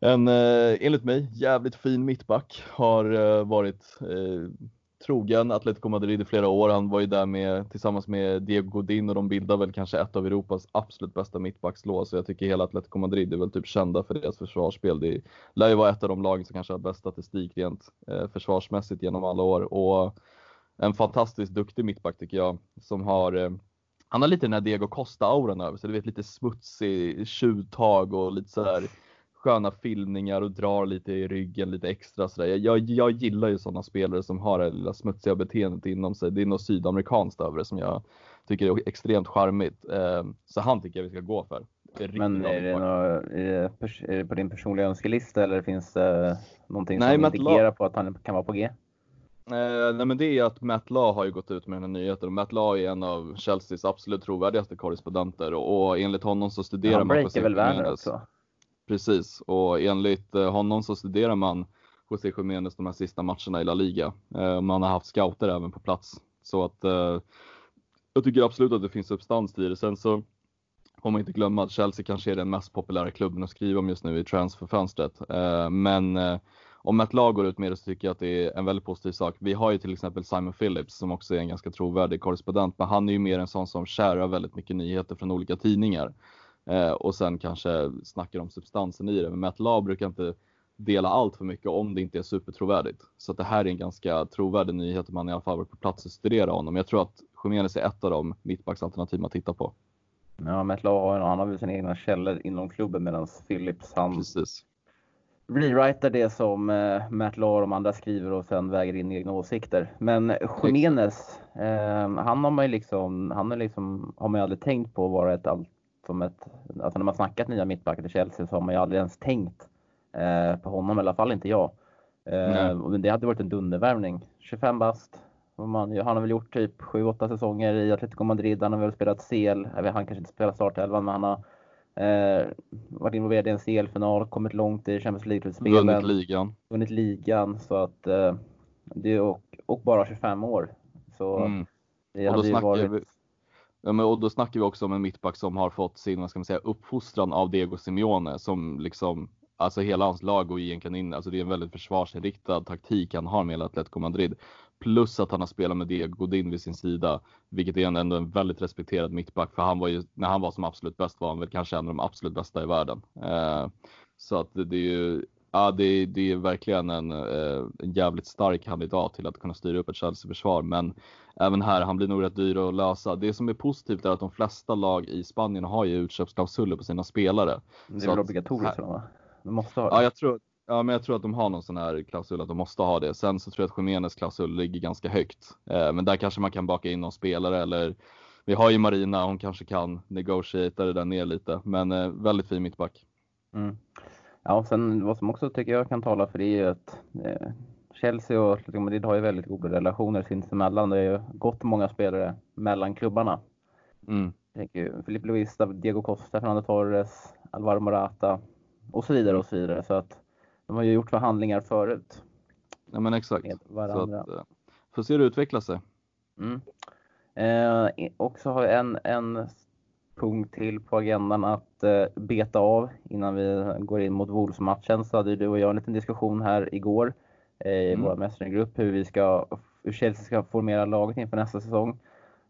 En eh, enligt mig jävligt fin mittback har eh, varit eh, trogen Atletico Madrid i flera år. Han var ju där med tillsammans med Diego Godin och de bildar väl kanske ett av Europas absolut bästa mittbackslås. Så jag tycker hela Atletico Madrid är väl typ kända för deras försvarsspel. Det lär ju vara ett av de lagen som kanske har bäst statistik rent eh, försvarsmässigt genom alla år och en fantastiskt duktig mittback tycker jag som har eh, han har lite den här Diego Costa-auran över sig, du vet lite smutsig tjuvtag och lite sådär sköna filmningar och drar lite i ryggen lite extra sådär. Jag, jag gillar ju sådana spelare som har det lilla smutsiga beteendet inom sig. Det är något sydamerikanskt över det som jag tycker är extremt charmigt. Eh, så han tycker jag vi ska gå för. Men är det, något, är, det är det på din personliga önskelista eller finns det någonting Nej, som indikerar på att han kan vara på G? Eh, nej men det är att Matt Law har ju gått ut med den här nyheten och Matt Law är en av Chelseas absolut trovärdigaste korrespondenter och, och enligt honom så studerar han man José väl Werner också? Precis, och enligt eh, honom så studerar man José Jiménez de här sista matcherna i La Liga. Eh, man har haft scouter även på plats. Så att eh, jag tycker absolut att det finns substans i det. Sen så får man inte glömma att Chelsea kanske är den mest populära klubben att skriva om just nu i transferfönstret. Men om ett lag går ut med det så tycker jag att det är en väldigt positiv sak. Vi har ju till exempel Simon Phillips som också är en ganska trovärdig korrespondent, men han är ju mer en sån som kärar väldigt mycket nyheter från olika tidningar eh, och sen kanske snackar om substansen i det. Men Matt Law brukar inte dela allt för mycket om det inte är supertrovärdigt. Så det här är en ganska trovärdig nyhet om man i alla fall varit på plats och studera honom. Jag tror att Khemenez är ett av de mittbacksalternativ man tittar på. Ja, Matt Law han har väl sina egna källor inom klubben medan Phillips han Precis rewritar det som eh, Matt Law och de andra skriver och sen väger in egna åsikter. Men Jiménez, eh, han har man ju liksom, han är liksom, har man ju aldrig tänkt på vara ett, som ett, alltså när man snackat nya mittbackar till Chelsea så har man ju aldrig ens tänkt eh, på honom, i alla fall inte jag. Eh, men det hade varit en dundervärvning. 25 bast. Man, han har väl gjort typ 7-8 säsonger i Atletico Madrid. Han har väl spelat CL. Han kanske inte spelat startelvan, men han har Eh, varit involverad i en CL-final, kommit långt i Champions League-slutspelen. Vunnit ligan. Vunnit ligan, så att eh, det och, och bara 25 år. Så mm. det och hade ju varit... Ja, och då snackar vi också om en mittback som har fått sin, vad ska man säga, uppfostran av Diego Simeone som liksom Alltså hela hans lag går egentligen in, alltså det är en väldigt försvarsinriktad taktik han har med Atletico Madrid. Plus att han har spelat med Diego Godin vid sin sida, vilket är ändå en väldigt respekterad mittback. För han var ju, när han var som absolut bäst var han väl kanske en av de absolut bästa i världen. Eh, så att det, är ju, ja det, det är verkligen en, eh, en jävligt stark kandidat till att kunna styra upp ett Chelsea-försvar. Men även här, han blir nog rätt dyr att lösa. Det som är positivt är att de flesta lag i Spanien har ju utköpsklausuler på sina spelare. Det är väl obligatoriskt va? De måste ha det. Ja, jag tror, Ja, men jag tror att de har någon sån här klausul att de måste ha det. Sen så tror jag att Jiménez klausul ligger ganska högt. Eh, men där kanske man kan baka in någon spelare eller vi har ju Marina, hon kanske kan negotiata det där ner lite. Men eh, väldigt fin mittback. Mm. Ja, och sen vad som också tycker jag kan tala för det är ju att eh, Chelsea och Atletico Madrid har ju väldigt goda relationer sinsemellan. Det är ju gått många spelare mellan klubbarna. Mm. Filipe Luis, Diego Costa, Fernando Torres, Alvaro Morata och så vidare och så vidare. Så att de har ju gjort förhandlingar förut. Ja men exakt. Så att, eh, får se hur det utvecklar sig. Mm. Eh, och så har jag en, en punkt till på agendan att eh, beta av innan vi går in mot Wolves-matchen. Så hade du och jag en liten diskussion här igår eh, i mm. vår mästargrupp hur vi ska, hur Chelsea ska formera laget inför nästa säsong.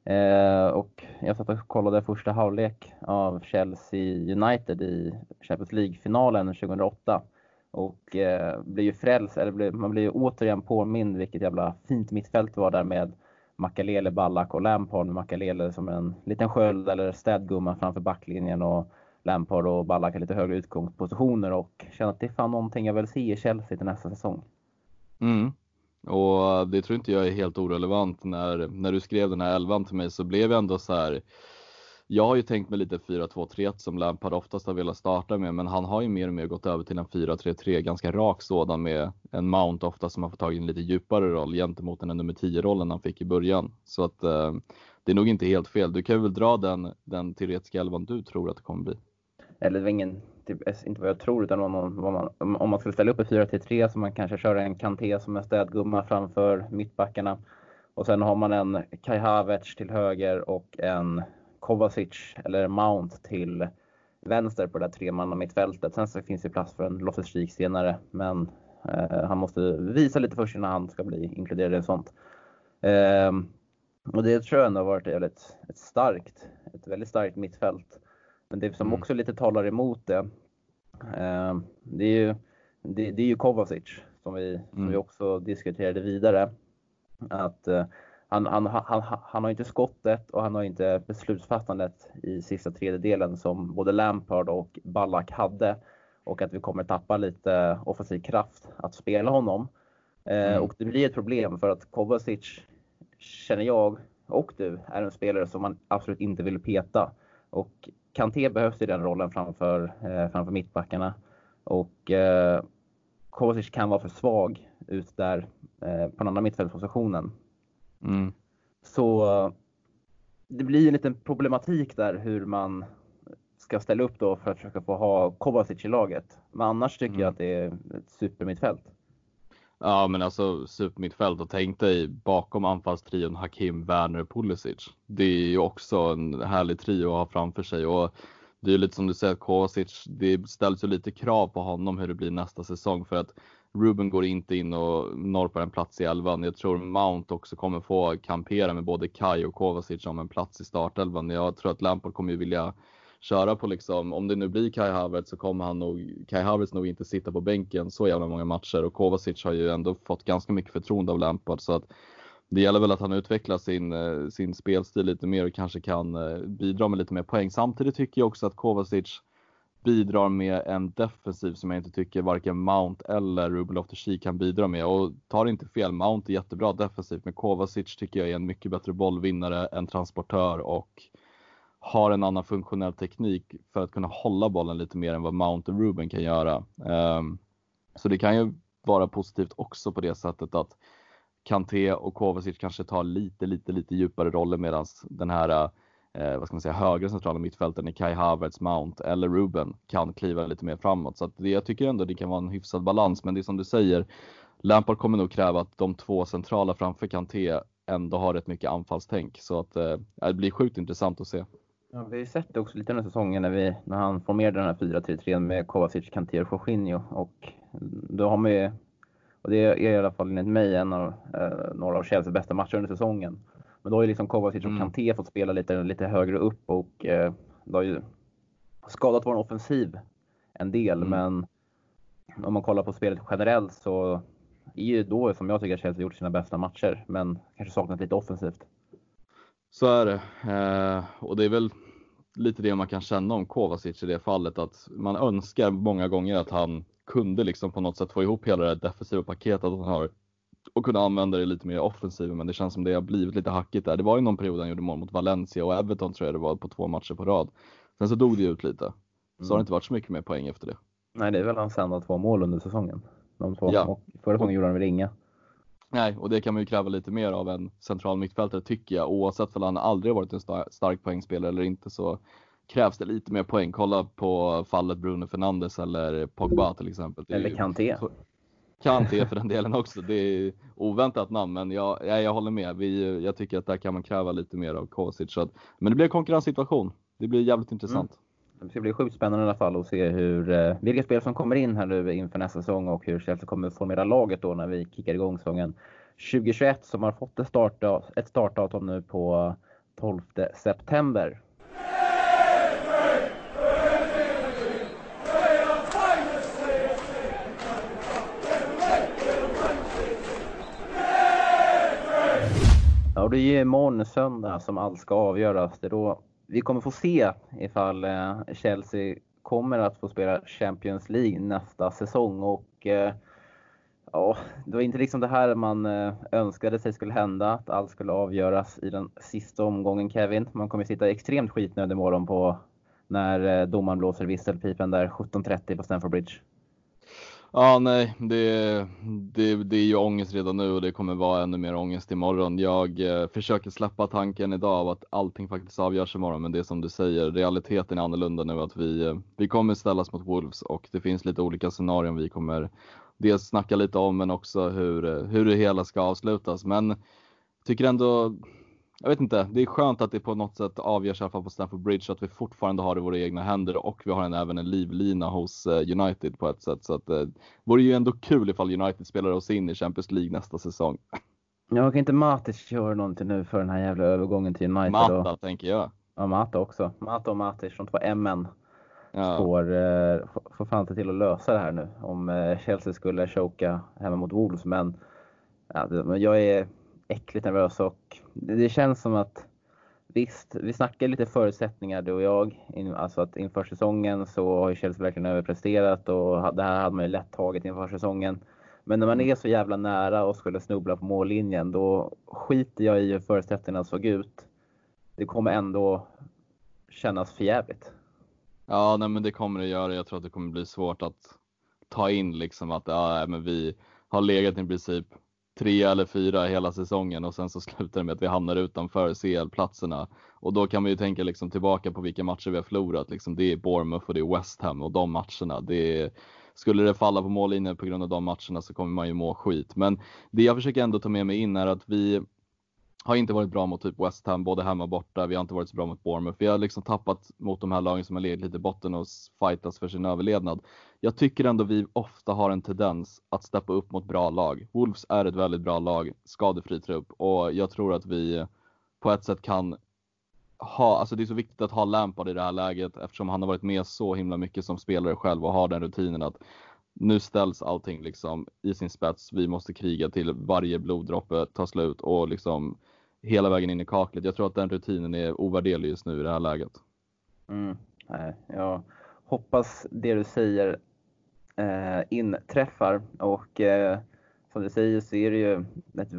Eh, och jag satt och kollade första halvlek av Chelsea United i Champions League-finalen 2008. Och eh, blir ju frälst, eller blir, man blir ju återigen påmind vilket jävla fint mittfält det var där med Makalele, Ballack och Lampard med Makalele som en liten sköld eller städgumma framför backlinjen och Lampard och Ballack har lite högre utgångspositioner och känner att det är fan någonting jag vill se i Chelsea till nästa säsong. Mm. Och det tror inte jag är helt orelevant. När, när du skrev den här elvan till mig så blev jag ändå så här jag har ju tänkt mig lite 4-2-3-1 som Lampard oftast har velat starta med, men han har ju mer och mer gått över till en 4-3-3, ganska rak sådan med en Mount ofta som har fått tagit en lite djupare roll gentemot den nummer 10-rollen han fick i början. Så att eh, det är nog inte helt fel. Du kan väl dra den, den teoretiska elvan du tror att det kommer bli? Eller det var ingen, typ, eh, inte vad jag tror, utan om man, om man skulle ställa upp i 4-3-3 så man kanske kör en Kanté som en städgumma framför mittbackarna. Och sen har man en Kai Havertz till höger och en Kovacic eller Mount till vänster på det där tremanna mittfältet. Sen så finns det plats för en Loftus senare, men eh, han måste visa lite först innan han ska bli inkluderad i sånt. Eh, och det tror jag ändå har varit väldigt, ett starkt, ett väldigt starkt mittfält. Men det som mm. också lite talar emot det, eh, det är ju, det, det, är ju Kovacic som vi, mm. som vi också diskuterade vidare. Att eh, han, han, han, han har inte skottet och han har inte beslutsfattandet i sista tredjedelen som både Lampard och Ballack hade. och att vi kommer tappa lite offensiv kraft att spela honom. Mm. Och det blir ett problem för att Kovacic, känner jag och du, är en spelare som man absolut inte vill peta. Och Kanté behövs i den rollen framför, eh, framför mittbackarna. Och eh, Kovacic kan vara för svag ut där eh, på den andra mittfältspositionen. Mm. Så det blir en liten problematik där hur man ska ställa upp då för att försöka få ha Kovacic i laget. Men annars tycker mm. jag att det är ett supermittfält. Ja men alltså supermittfält och tänk dig bakom anfallstrion Hakim, Werner, Pulisic. Det är ju också en härlig trio att ha framför sig och det är ju lite som du säger Kovacic, det ställs ju lite krav på honom hur det blir nästa säsong för att Ruben går inte in och norpar en plats i elvan. Jag tror Mount också kommer få kampera med både Kai och Kovacic om en plats i startelvan. Jag tror att Lampard kommer ju vilja köra på liksom, om det nu blir Kai Havertz så kommer han nog, Kai Havertz nog inte sitta på bänken så jävla många matcher och Kovacic har ju ändå fått ganska mycket förtroende av Lampard så att det gäller väl att han utvecklar sin, eh, sin spelstil lite mer och kanske kan eh, bidra med lite mer poäng. Samtidigt tycker jag också att Kovacic bidrar med en defensiv som jag inte tycker varken Mount eller Ruben loftus kan bidra med. Och tar inte fel, Mount är jättebra defensivt men Kovacic tycker jag är en mycket bättre bollvinnare, en transportör och har en annan funktionell teknik för att kunna hålla bollen lite mer än vad Mount och Ruben kan göra. Ehm, så det kan ju vara positivt också på det sättet att Kanté och Kovacic kanske tar lite, lite, lite djupare roller medan den här eh, vad ska man säga, högre centrala mittfälten i Kai Havertz, Mount eller Ruben kan kliva lite mer framåt. Så att det, jag tycker ändå det kan vara en hyfsad balans. Men det är som du säger, Lampard kommer nog kräva att de två centrala framför Kanté ändå har rätt mycket anfallstänk. Så att eh, det blir sjukt intressant att se. Ja, vi har ju sett det också lite den här säsongen när, vi, när han formerade den här 4-3-3 med Kovacic, Kanté och Jorginho. Och då har man ju, och det är i alla fall enligt mig en av, eh, några av Chelseas bästa matcher under säsongen. Men då har ju liksom Kovacic och mm. Kanté fått spela lite, lite högre upp och eh, det har ju skadat vår offensiv en del. Mm. Men om man kollar på spelet generellt så är ju då som jag tycker att Chelsea gjort sina bästa matcher. Men kanske saknat lite offensivt. Så är det. Eh, och det är väl lite det man kan känna om Kovacic i det fallet att man önskar många gånger att han kunde liksom på något sätt få ihop hela det defensiva paketet han har och kunna använda det lite mer offensivt. Men det känns som det har blivit lite hackigt där. Det var ju någon period han gjorde mål mot Valencia och Everton tror jag det var på två matcher på rad. Sen så dog det ut lite. Så mm. har det inte varit så mycket mer poäng efter det. Nej, det är väl hans enda två mål under säsongen. De två. Ja. Och förra säsongen gjorde han väl inga. Nej, och det kan man ju kräva lite mer av en central mittfältare tycker jag. Oavsett om han aldrig varit en stark poängspelare eller inte så krävs det lite mer poäng. Kolla på fallet Bruno Fernandes eller Pogba till exempel. Eller Kanté. Kanté för den delen också. Det är oväntat namn, men jag, jag, jag håller med. Vi, jag tycker att där kan man kräva lite mer av Kosic. Så att, men det blir en konkurrenssituation. Det blir jävligt intressant. Mm. Det ska bli sjukt spännande i alla fall att se hur, eh, vilka spel som kommer in här nu inför nästa säsong och hur Chelsea kommer formera laget då när vi kickar igång säsongen 2021 som har fått ett, ett startdatum nu på 12 september. Det är ju imorgon söndag som allt ska avgöras. Det är då vi kommer få se ifall eh, Chelsea kommer att få spela Champions League nästa säsong. Och eh, ja, det var inte liksom det här man eh, önskade sig skulle hända, att allt skulle avgöras i den sista omgången Kevin. Man kommer sitta extremt skitnödig imorgon på när domaren blåser visselpipen där 17.30 på Stamford Bridge. Ja, nej, det, det, det är ju ångest redan nu och det kommer vara ännu mer ångest imorgon. Jag eh, försöker släppa tanken idag av att allting faktiskt avgörs imorgon, men det är som du säger, realiteten är annorlunda nu att vi, eh, vi kommer ställas mot Wolves och det finns lite olika scenarion vi kommer dels snacka lite om, men också hur, eh, hur det hela ska avslutas. Men tycker ändå jag vet inte, det är skönt att det på något sätt avgörs i alla fall på Stamford Bridge, så att vi fortfarande har det i våra egna händer och vi har en, även en livlina hos eh, United på ett sätt. Så att det eh, vore ju ändå kul ifall United spelar oss in i Champions League nästa säsong. Jag kan inte Matic köra någonting nu för den här jävla övergången till United? Mata och... tänker jag. Ja, Mata också. Mata och Matic, de två MN, ja. får, eh, får fan till att lösa det här nu. Om Chelsea skulle choka hemma mot Wolves. Men ja, jag är äckligt nervös och det känns som att Visst, vi snackade lite förutsättningar du och jag. Alltså att inför säsongen så har ju Chelsea verkligen överpresterat och det här hade man ju lätt tagit inför säsongen. Men när man mm. är så jävla nära och skulle snubbla på mållinjen då skiter jag i hur förutsättningarna såg ut. Det kommer ändå kännas förjävligt. Ja, nej men det kommer det göra. Jag tror att det kommer bli svårt att ta in liksom att ja, men vi har legat i princip tre eller fyra hela säsongen och sen så slutar det med att vi hamnar utanför CL-platserna. Och då kan man ju tänka liksom tillbaka på vilka matcher vi har förlorat. Liksom det är Bournemouth och det är West Ham och de matcherna. Det är, skulle det falla på mållinjen på grund av de matcherna så kommer man ju må skit. Men det jag försöker ändå ta med mig in är att vi har inte varit bra mot typ West Ham, både hemma och borta. Vi har inte varit så bra mot Bournemouth. Vi har liksom tappat mot de här lagen som har legat lite i botten och fightas för sin överlevnad. Jag tycker ändå vi ofta har en tendens att steppa upp mot bra lag. Wolves är ett väldigt bra lag, skadefri trupp och jag tror att vi eh, på ett sätt kan ha, alltså det är så viktigt att ha Lampard i det här läget eftersom han har varit med så himla mycket som spelare själv och har den rutinen att nu ställs allting liksom i sin spets. Vi måste kriga till varje bloddroppe tar slut och liksom hela vägen in i kaklet. Jag tror att den rutinen är ovärderlig just nu i det här läget. Mm. Jag hoppas det du säger eh, inträffar och eh, som du säger så är det ju ett,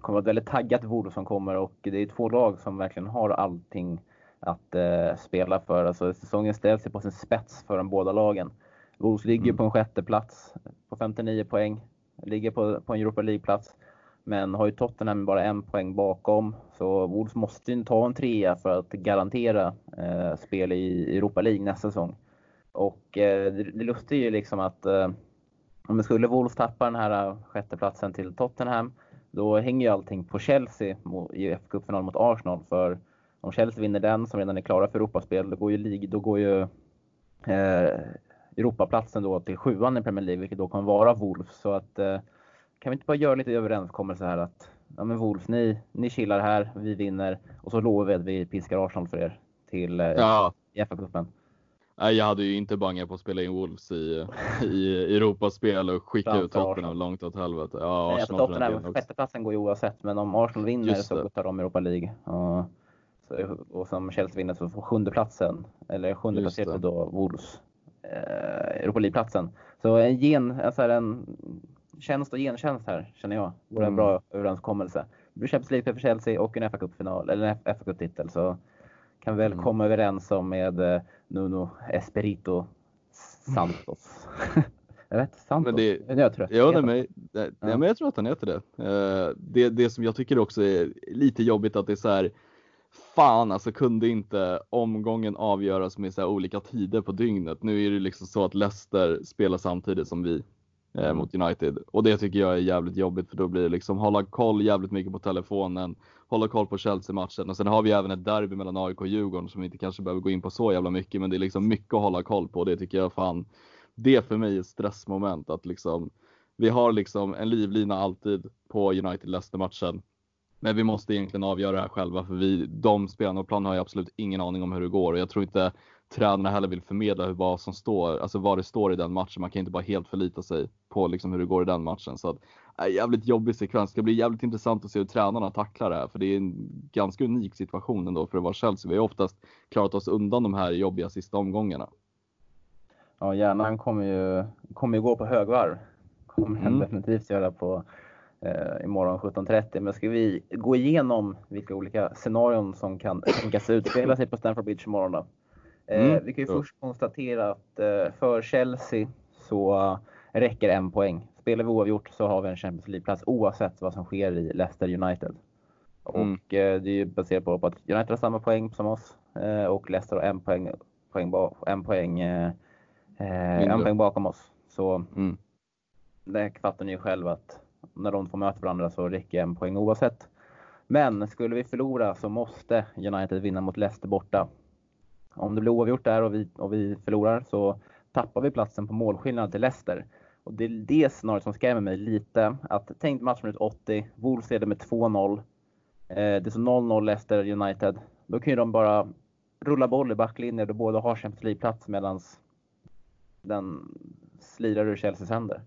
kommer ett väldigt taggat Vodo som kommer och det är två lag som verkligen har allting att eh, spela för. Alltså säsongen ställs sig på sin spets för de båda lagen. Wolves ligger mm. på en sjätte plats på 59 poäng, ligger på, på en Europa League-plats. Men har ju Tottenham bara en poäng bakom. Så Wolves måste ju ta en trea för att garantera eh, spel i Europa League nästa säsong. Och eh, det, det lustiga är ju liksom att eh, om skulle Wolves tappa den här eh, sjätteplatsen till Tottenham, då hänger ju allting på Chelsea i F-cupfinal mot Arsenal. För om Chelsea vinner den, som redan är klara för Europaspel, då går ju, League, då går ju eh, Europaplatsen då till sjuan i Premier League, vilket då kommer vara Wolves. Så att eh, kan vi inte bara göra lite överenskommelse här att ja men Wolves, ni, ni chillar här, vi vinner och så lovar vi att vi piskar Arsenal för er till eh, ja. FA-cupen. Nej, jag hade ju inte bangat på att spela in Wolves i, i Europaspel och skicka ut Tottenham långt åt helvete. Ja, Nej, Arsenal Tottenham, sjätteplatsen går ju oavsett, men om Arsenal vinner så tar de Europa League. Och, så, och som Chelsea vinner så får sjunde platsen eller sjunde placerade då Wolves eh, Europa League-platsen. Så en gen, alltså en tjänst och gentjänst här, känner jag. Vore en mm. bra överenskommelse. Det blir Champions League för Chelsea och en fa Cup-final, eller en fa Cup-titel. Så kan vi väl mm. komma överens om med eh, Nuno Espirito Santos. jag vet Santos? Men det, jag tror ja, nej, men, nej, ja. men jag tror att han heter det. Uh, det. Det som jag tycker också är lite jobbigt att det är så här fan alltså kunde inte omgången avgöras med så olika tider på dygnet. Nu är det liksom så att Leicester spelar samtidigt som vi eh, mot United. Och det tycker jag är jävligt jobbigt för då blir det liksom hålla koll jävligt mycket på telefonen, hålla koll på Chelsea-matchen. Och sen har vi även ett derby mellan AIK och Djurgården som vi inte kanske behöver gå in på så jävla mycket men det är liksom mycket att hålla koll på. Och det tycker jag fan, det för mig är ett stressmoment att liksom vi har liksom en livlina alltid på United-Leicester-matchen men vi måste egentligen avgöra det här själva för vi, de spelarna och planen har ju absolut ingen aning om hur det går. Och jag tror inte tränarna heller vill förmedla hur, vad som står, alltså vad det står i den matchen. Man kan inte bara helt förlita sig på liksom hur det går i den matchen. Så att, äh, jävligt jobbig sekvens. Det ska bli jävligt intressant att se hur tränarna tacklar det här, för det är en ganska unik situation ändå för att vara Chelsea. Vi har oftast klarat oss undan de här jobbiga sista omgångarna. Ja, hjärnan kommer ju, kommer ju gå på högvarv. Kommer mm. definitivt göra på eh, imorgon 17.30. Men ska vi gå igenom vilka olika scenarion som kan tänkas utspela sig på Stamford Bridge imorgon då? Eh, mm. Vi kan ju först konstatera att eh, för Chelsea så räcker en poäng. Spelar vi oavgjort så har vi en Champions League-plats oavsett vad som sker i Leicester United. Mm. Och eh, det är ju baserat på att United har samma poäng som oss och Leicester har en poäng, poäng, en poäng, en poäng bakom oss. Så mm. det fattar ni ju själva att när de får möta varandra så räcker en poäng oavsett. Men skulle vi förlora så måste United vinna mot Leicester borta. Om det blir oavgjort där och vi, och vi förlorar så tappar vi platsen på målskillnad till Leicester. Och det är det scenariot som skrämmer mig lite. Att tänk matchminut 80, Wolves leder med 2-0. Eh, det är så 0-0 Leicester United. Då kan ju de bara rulla boll i backlinjen och båda har Champions League-plats medan den slirar ur Chelseas händer.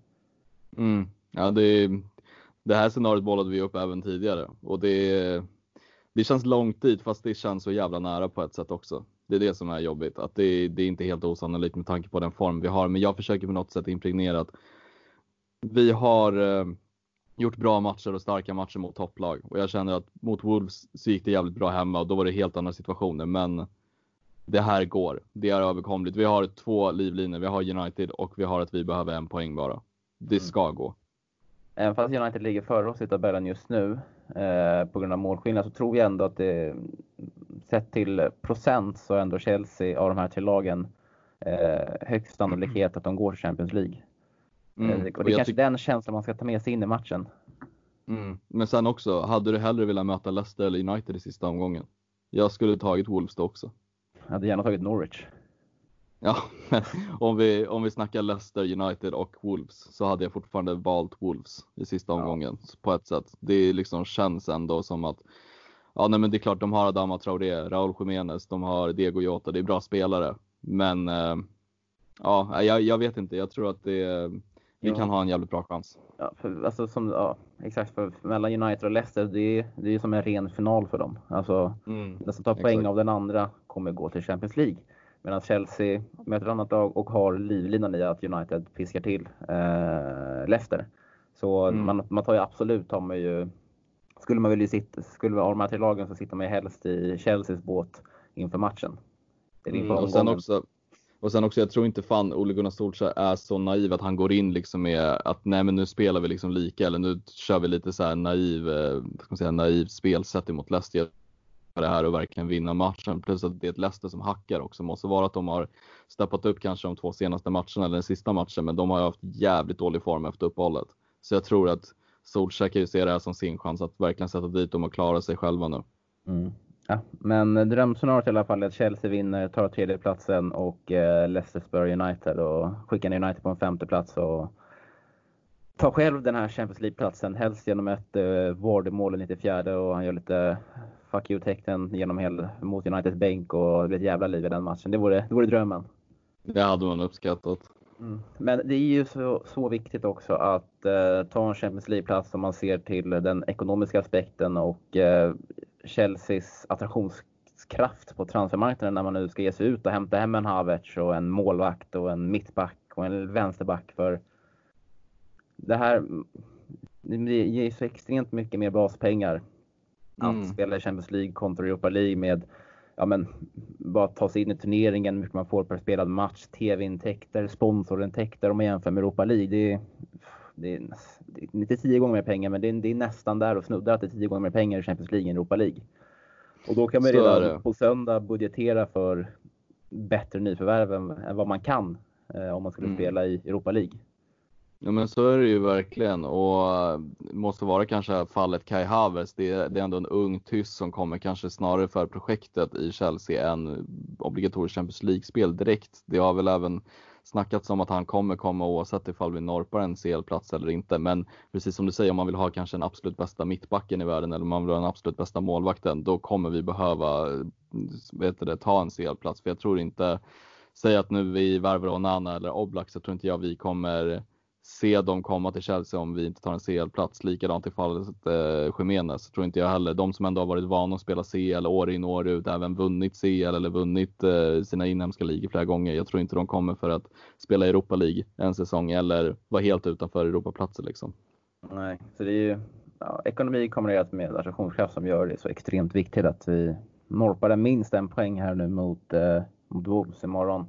Mm. Ja, det, det här scenariot bollade vi upp även tidigare och det, det känns långt dit fast det känns så jävla nära på ett sätt också. Det är det som är jobbigt, att det, det är inte helt osannolikt med tanke på den form vi har. Men jag försöker på något sätt impregnera att vi har eh, gjort bra matcher och starka matcher mot topplag och jag känner att mot Wolves så gick det jävligt bra hemma och då var det helt andra situationer. Men det här går. Det är överkomligt. Vi har två livlinor. Vi har United och vi har att vi behöver en poäng bara. Det mm. ska gå. Även fast United ligger före oss i tabellen just nu eh, på grund av målskillnad så tror jag ändå att det sett till procent så är ändå Chelsea av de här tre lagen eh, högst sannolikhet att de går till Champions League. Mm. Eh, och det är kanske den känslan man ska ta med sig in i matchen. Mm. Men sen också, hade du hellre velat möta Leicester eller United i sista omgången? Jag skulle tagit Wolves då också. Jag hade gärna tagit Norwich. Ja, men om vi, om vi snackar Leicester, United och Wolves så hade jag fortfarande valt Wolves i sista omgången ja. på ett sätt. Det liksom känns ändå som att Ja, nej, men det är klart, de har Adama Traoré, Raúl Jiménez, de har Diego Jota, det är bra spelare. Men eh, ja, jag, jag, vet inte. Jag tror att det, vi ja. kan ha en jävligt bra chans. Ja, för, alltså, som, ja, exakt. För, mellan United och Leicester, det är, det är som en ren final för dem. Alltså, mm, den som tar poäng exakt. av den andra kommer gå till Champions League. Medan Chelsea möter ett annat lag och har livlinan i att United piskar till eh, Leicester. Så mm. man, man tar ju absolut, tar man ju, skulle man vilja sitta, skulle man ha de här tre lagen så sitter man ju helst i Chelseas båt inför matchen. Mm, och, sen också, och sen också, jag tror inte fan Ole Gunnar Solskjaer är så naiv att han går in liksom med att nej men nu spelar vi liksom lika eller nu kör vi lite så här naiv, eh, ska man säga, naiv spelsätt emot Leicester det här och verkligen vinna matchen. Plus att det är ett Leicester som hackar också. Måste vara att de har steppat upp kanske de två senaste matcherna eller den sista matchen, men de har haft jävligt dålig form efter uppehållet. Så jag tror att Solskjaer kan ju se det här som sin chans att verkligen sätta dit dem och klara sig själva nu. Mm. Ja, men drömscenariot i alla fall är att Chelsea vinner, tar tredjeplatsen och eh, Leicester spör United och skickar ner United på en femte plats och tar själv den här Champions League-platsen, helst genom ett eh, Vardy-mål i 94 och han gör lite fuck you-tecknen genom hela, mot Uniteds bänk och det blir ett jävla liv i den matchen. Det vore, det vore drömmen. Det hade man uppskattat. Mm. Men det är ju så, så viktigt också att eh, ta en Champions League-plats om man ser till den ekonomiska aspekten och eh, Chelseas attraktionskraft på transfermarknaden när man nu ska ge sig ut och hämta hem en Havertz och en målvakt och en mittback och en vänsterback. För det här det ger så extremt mycket mer baspengar mm. att spela i Champions League kontra Europa League med ja, men, bara ta sig in i turneringen, hur mycket man får per spelad match, tv-intäkter, sponsorintäkter om man jämför med Europa League. Det är, det är, det är inte tio gånger mer pengar, men det är, det är nästan där och snuddar att det är tio gånger mer pengar i Champions League än Europa League. Och då kan man redan på söndag budgetera för bättre nyförvärv än, än vad man kan eh, om man skulle mm. spela i Europa League. Ja men så är det ju verkligen och eh, måste vara kanske fallet Kai Havertz. Det är, det är ändå en ung tysk som kommer kanske snarare för projektet i Chelsea än obligatoriskt Champions League-spel direkt. Det har väl även snackats om att han kommer komma oavsett ifall vi norpar en CL-plats eller inte. Men precis som du säger, om man vill ha kanske den absolut bästa mittbacken i världen eller om man vill ha den absolut bästa målvakten, då kommer vi behöva eh, vet det, ta en CL-plats. För jag tror inte, säg att nu vi värvar Onana eller Oblak så tror inte jag vi kommer se dem komma till Chelsea om vi inte tar en CL-plats. Likadant i fallet eh, Jiménez, tror inte jag heller. De som ändå har varit vana att spela CL år in och år ut, även vunnit CL eller vunnit eh, sina inhemska ligor flera gånger. Jag tror inte de kommer för att spela Europa League en säsong eller vara helt utanför Europaplatser liksom. Nej, så det är ju ja, ekonomi kombinerat med attraktionskraft som gör det så extremt viktigt att vi norpar minst en poäng här nu mot, eh, mot Wolves imorgon.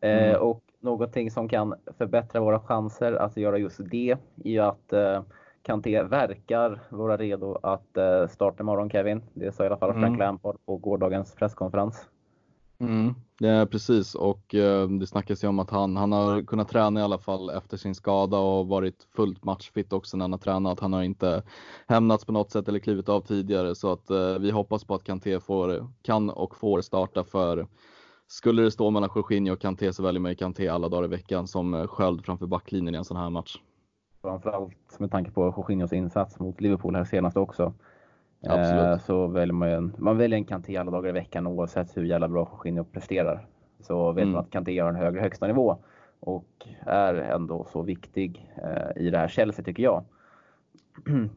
Eh, mm. och någonting som kan förbättra våra chanser att göra just det är att eh, Kanté verkar vara redo att eh, starta imorgon Kevin. Det sa i alla fall Frank mm. Lampard på gårdagens presskonferens. Mm, ja, precis och eh, det snackas ju om att han, han har kunnat träna i alla fall efter sin skada och varit fullt matchfit också när han har tränat. Han har inte hämnats på något sätt eller klivit av tidigare så att eh, vi hoppas på att Kanté får, kan och får starta för skulle det stå mellan Jorginho och Kanté så väljer man ju Kanté alla dagar i veckan som eh, sköld framför backlinjen i en sån här match. Framförallt med tanke på Jorginhos insats mot Liverpool här senast också. Absolut. Eh, så väljer man en, man väljer en Kanté alla dagar i veckan oavsett hur jävla bra Jorginho presterar. Så vet mm. man att Kanté har en högre högsta nivå och är ändå så viktig eh, i det här Chelsea tycker jag.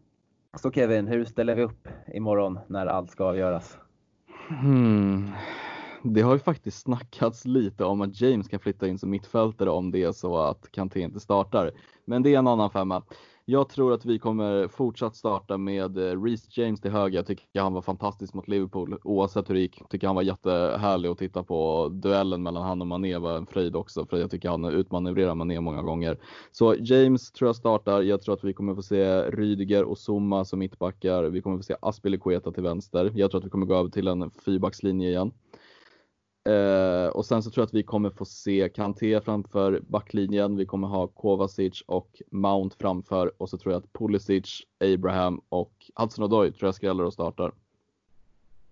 Så Kevin, hur ställer vi upp imorgon när allt ska avgöras? Hmm. Det har ju faktiskt snackats lite om att James kan flytta in som mittfältare om det är så att Kanté inte startar. Men det är en annan femma. Jag tror att vi kommer fortsatt starta med eh, Reece James till höger. Jag tycker han var fantastisk mot Liverpool oavsett hur det gick. Jag tycker han var jättehärlig att titta på. Duellen mellan han och Mané var en fröjd också för jag tycker han utmanövrerar Mané många gånger. Så James tror jag startar. Jag tror att vi kommer få se Rydiger och Zuma som mittbackar. Vi kommer få se Aspilicueta till vänster. Jag tror att vi kommer gå över till en fyrbackslinje igen. Eh, och sen så tror jag att vi kommer få se Kanté framför backlinjen. Vi kommer ha Kovacic och Mount framför och så tror jag att Pulisic, Abraham och Hudson Odoi tror jag skräller och startar.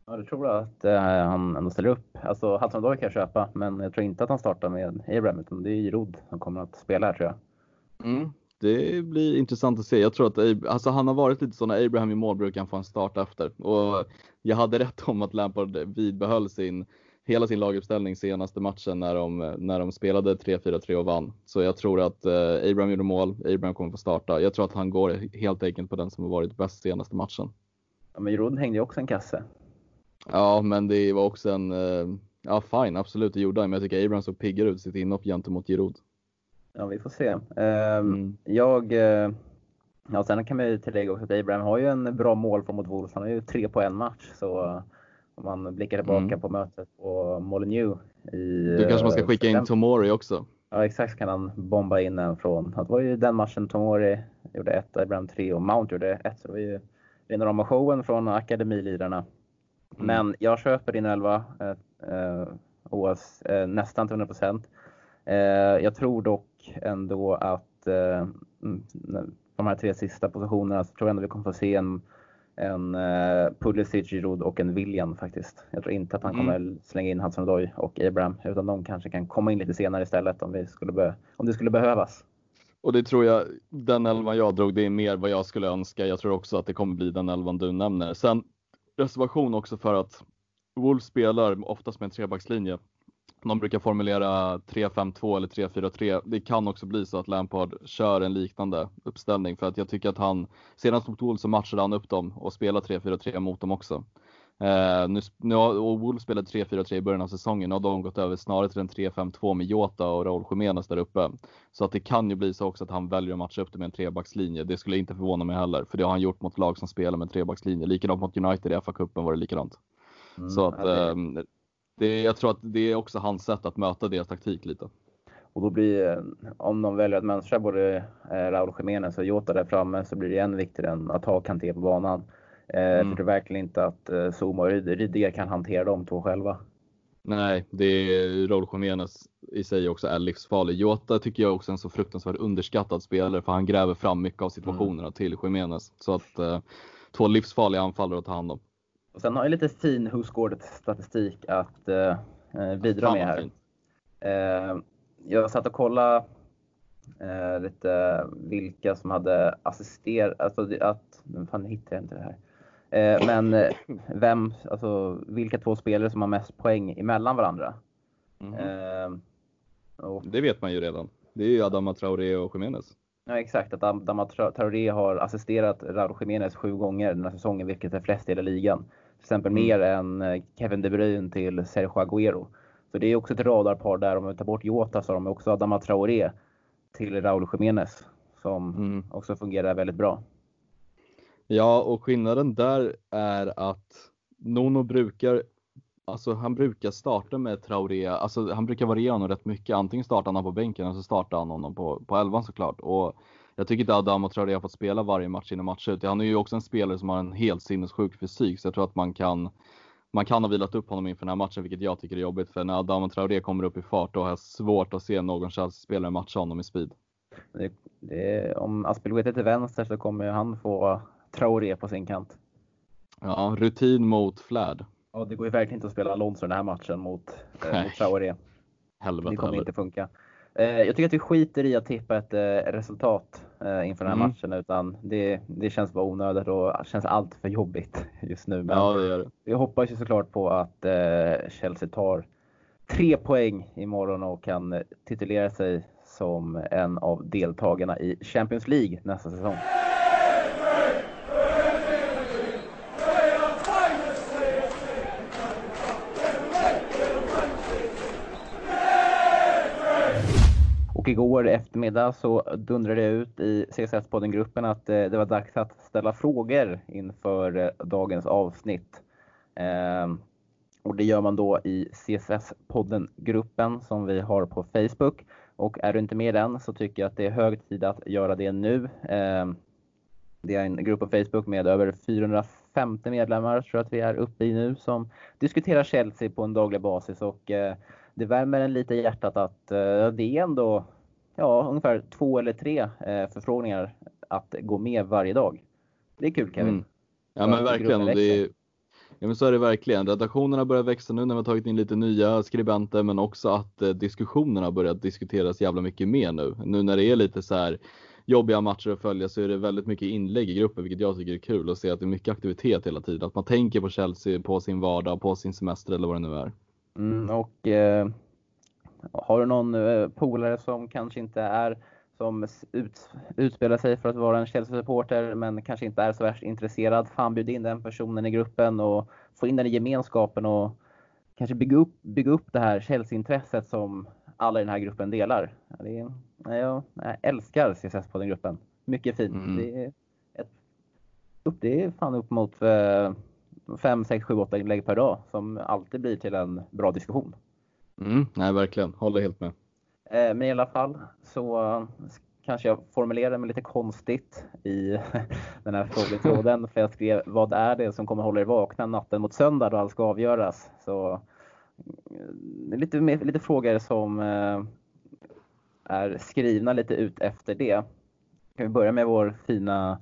Ja, det tror jag att eh, han ändå ställer upp. Alltså Hudson Odoi kan jag köpa, men jag tror inte att han startar med Abraham, utan det är Giroud som kommer att spela här tror jag. Mm, det blir intressant att se. Jag tror att alltså, han har varit lite så när Abraham i mål brukar han få en start efter. Och jag hade rätt om att Lampard vidbehöll sin hela sin laguppställning senaste matchen när de, när de spelade 3-4-3 och vann. Så jag tror att eh, Abraham gjorde mål, Abraham kommer få starta. Jag tror att han går helt enkelt på den som har varit bäst senaste matchen. Ja, men Giroud hängde ju också en kasse. Ja, men det var också en, eh, ja fine, absolut det gjorde han, men jag tycker Abraham såg piggare ut sitt inhopp gentemot Giroud. Ja, vi får se. Uh, mm. Jag, uh, ja sen kan man ju tillägga också att Abraham har ju en bra målform mot Wolves. Han har ju tre på en match, så om man blickar tillbaka mm. på mötet på Molineux i... Du kanske man ska eh, skicka in Tomori också? Ja exakt, kan han bomba in en från... Det var ju den matchen Tomori gjorde ett, Abraham tre och Mount gjorde ett. Så det var ju rena showen från akademilirarna. Mm. Men jag köper din elva eh, OS, eh, nästan till 100 procent. Eh, jag tror dock ändå att eh, mm, de här tre sista positionerna så tror jag ändå vi kommer få se en en uh, Pulisic, Giroud och en William faktiskt. Jag tror inte att han mm. kommer slänga in Hudson Odoi och Abraham utan de kanske kan komma in lite senare istället om, vi skulle om det skulle behövas. Och det tror jag, den elvan jag drog, det är mer vad jag skulle önska. Jag tror också att det kommer bli den elvan du nämner. Sen reservation också för att Wolves spelar oftast med en trebackslinje de brukar formulera 3-5-2 eller 3-4-3. Det kan också bli så att Lampard kör en liknande uppställning för att jag tycker att han, senast mot Wolves så matchade han upp dem och spelade 3-4-3 mot dem också. Eh, nu, nu och Wolves spelade 3-4-3 i början av säsongen och de gått över snarare till en 3-5-2 med Jota och Raúl Jiménez där uppe. Så att det kan ju bli så också att han väljer att matcha upp det med en trebackslinje. Det skulle inte förvåna mig heller, för det har han gjort mot lag som spelar med trebackslinje. Likadant mot United i FA-cupen var det likadant. Mm, så att, eh, det, jag tror att det är också hans sätt att möta deras taktik lite. Och då blir, om de väljer att mönstra både eh, Raúl Jiménez och Jota där framme så blir det än viktigare än att ha Kanté på banan. Eh, mm. För det är verkligen inte att eh, Zuma och Rydiger kan hantera de två själva. Nej, det är Raúl Jiménez i sig också är livsfarlig. Jota tycker jag också är en så fruktansvärt underskattad spelare för han gräver fram mycket av situationerna mm. till Jiménez. Så att eh, två livsfarliga anfallare att ta hand om. Och sen har jag lite fin statistik att eh, eh, bidra med här. Eh, jag satt och kollade eh, lite vilka som hade assisterat, alltså att, fan hittar jag inte det här. Eh, men eh, vem, alltså vilka två spelare som har mest poäng emellan varandra. Mm. Och, det vet man ju redan. Det är ju Adama Traoré och Jiménez. Ja, exakt, att Adama Traoré har assisterat Raúl Jiménez sju gånger den här säsongen, vilket är flest i hela ligan. Till exempel mm. mer än eh, Kevin De Bruyne till Sergio Agüero. Så det är också ett radarpar där. Om vi tar bort Jota så har de också Adama Traoré till Raúl Jiménez som mm. också fungerar väldigt bra. Ja, och skillnaden där är att Nono brukar Alltså han brukar starta med Traoré, alltså han brukar variera honom rätt mycket. Antingen startar han honom på bänken och så startar han honom på, på elvan såklart. Och jag tycker inte Adamo Traoré har fått spela varje match in och match ut. Han är ju också en spelare som har en helt sinnessjuk fysik, så jag tror att man kan man kan ha vilat upp honom inför den här matchen, vilket jag tycker är jobbigt. För när Adamo Traoré kommer upp i fart, då har jag svårt att se någon Chelsea-spelare matcha honom i speed. Det, det, om Aspelguet är till vänster så kommer han få Traoré på sin kant. Ja, rutin mot flärd. Ja, det går ju verkligen inte att spela Alonso den här matchen mot, eh, mot Traoré. Helvete Det kommer heller. inte funka. Eh, jag tycker att vi skiter i att tippa ett eh, resultat eh, inför den här mm. matchen utan det, det känns bara onödigt och känns allt för jobbigt just nu. Men ja, det gör det. Vi hoppas ju såklart på att Chelsea tar tre poäng imorgon och kan titulera sig som en av deltagarna i Champions League nästa säsong. Igår eftermiddag så dundrade det ut i CSS-poddengruppen att eh, det var dags att ställa frågor inför eh, dagens avsnitt. Ehm, och det gör man då i CSS-poddengruppen som vi har på Facebook. Och är du inte med i den så tycker jag att det är hög tid att göra det nu. Ehm, det är en grupp på Facebook med över 450 medlemmar tror jag att vi är uppe i nu som diskuterar Chelsea på en daglig basis och eh, det värmer en lite i hjärtat att det är ändå ja, ungefär två eller tre eh, förfrågningar att gå med varje dag. Det är kul Kevin. Mm. Ja men verkligen. Det är, Ja men så är det verkligen. Redaktionerna börjar växa nu när vi har tagit in lite nya skribenter men också att eh, diskussionerna börjar diskuteras jävla mycket mer nu. Nu när det är lite så här jobbiga matcher att följa så är det väldigt mycket inlägg i gruppen vilket jag tycker är kul att se att det är mycket aktivitet hela tiden. Att man tänker på Chelsea på sin vardag, på sin semester eller vad det nu är. Mm, och eh, har du någon eh, polare som kanske inte är som ut, utspelar sig för att vara en Chelsea-supporter men kanske inte är så värst intresserad. Fan bjud in den personen i gruppen och få in den i gemenskapen och kanske bygga upp, bygga upp det här Chelsea-intresset som alla i den här gruppen delar. Det är, jag, jag älskar CSS på den gruppen. Mycket fint. Mm. Det, är ett, upp, det är fan upp mot 5, 6, 7, 8 inlägg per dag som alltid blir till en bra diskussion. Mm, nej, verkligen. Håller helt med. Eh, men i alla fall så eh, kanske jag formulerade mig lite konstigt i den här frågetråden. För jag skrev, vad är det som kommer hålla er vakna natten mot söndag då allt ska avgöras? Så mm, eh, lite, lite frågor som är skrivna lite ut efter det. Kan vi börja med vår fina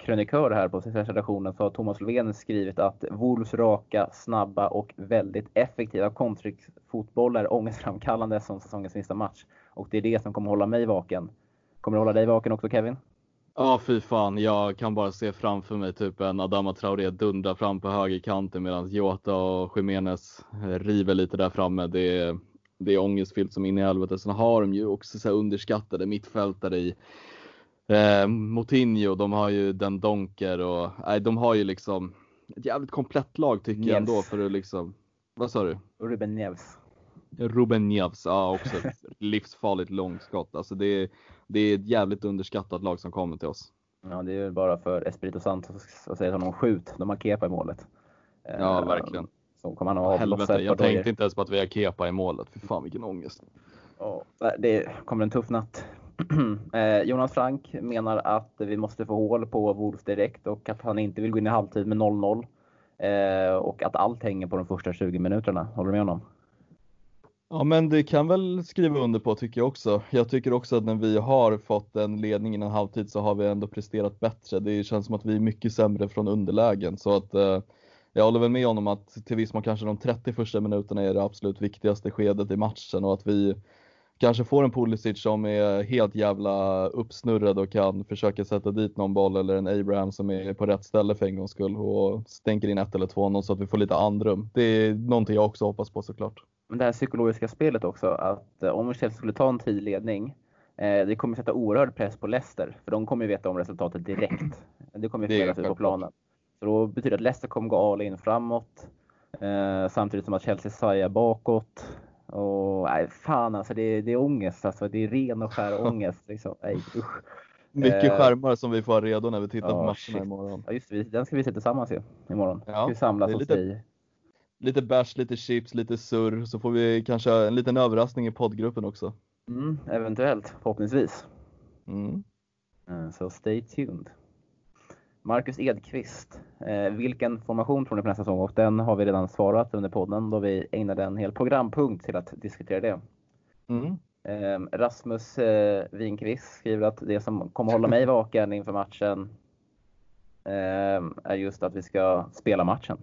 krönikör här på CSS-redaktionen så har Thomas Löfven skrivit att Wolves raka, snabba och väldigt effektiva kontringsfotboll är ångestframkallande som säsongens sista match. Och det är det som kommer hålla mig vaken. Kommer det hålla dig vaken också Kevin? Ja, fy fan. Jag kan bara se framför mig typ en Adama Traoré dundra fram på högerkanten medan Jota och Jiménez river lite där framme. Det är, det är ångestfyllt som in i helvete. Sen har de ju också så underskattade mittfältare i Eh, Motinho, de har ju den Donker och nej, de har ju liksom ett jävligt komplett lag tycker Niels. jag ändå för att liksom, vad sa du? Ruben Neves. Ruben Neves, ja också livsfarligt långskott. Alltså det är, det är ett jävligt underskattat lag som kommer till oss. Ja, det är ju bara för Espirito Santos att säga till honom skjut, de har Kepa i målet. Ja, eh, verkligen. Så kommer han att Helvete, jag tänkte inte ens på att vi har Kepa i målet. Fy fan vilken ångest. Ja, det kommer en tuff natt. Eh, Jonas Frank menar att vi måste få hål på Wolves direkt och att han inte vill gå in i halvtid med 0-0. Eh, och att allt hänger på de första 20 minuterna. Håller du med honom? Ja men det kan väl skriva under på tycker jag också. Jag tycker också att när vi har fått en ledning innan halvtid så har vi ändå presterat bättre. Det känns som att vi är mycket sämre från underlägen så att eh, jag håller väl med honom att till viss mån kanske de 30 första minuterna är det absolut viktigaste skedet i matchen och att vi kanske får en Pulisic som är helt jävla uppsnurrad och kan försöka sätta dit någon boll eller en Abraham som är på rätt ställe för en gångs skull och stänker in ett eller två så att vi får lite andrum. Det är någonting jag också hoppas på såklart. Men det här psykologiska spelet också, att eh, om Chelsea skulle ta en tidig ledning, eh, det kommer sätta oerhörd press på Leicester, för de kommer ju veta om resultatet direkt. Det kommer ju spelas ut på planen. Så då betyder det att Leicester kommer gå all in framåt, eh, samtidigt som att Chelsea sajar bakåt. Och nej, fan alltså det, det är ångest alltså. Det är ren och skär ångest liksom. Nej, usch. Mycket eh, skärmar som vi får ha redo när vi tittar oh, på matcherna shit. imorgon. Ja just det, den ska vi se tillsammans ju imorgon. Ja, ska vi samlas och lite, lite bärs, lite chips, lite surr. Så får vi kanske en liten överraskning i poddgruppen också. Mm, eventuellt, förhoppningsvis. Mm. Eh, så stay tuned. Marcus Edqvist. Eh, vilken formation tror ni på nästa säsong? Och den har vi redan svarat under podden då vi ägnade en hel programpunkt till att diskutera det. Mm. Eh, Rasmus eh, Winqvist skriver att det som kommer hålla mig vaken inför matchen eh, är just att vi ska spela matchen.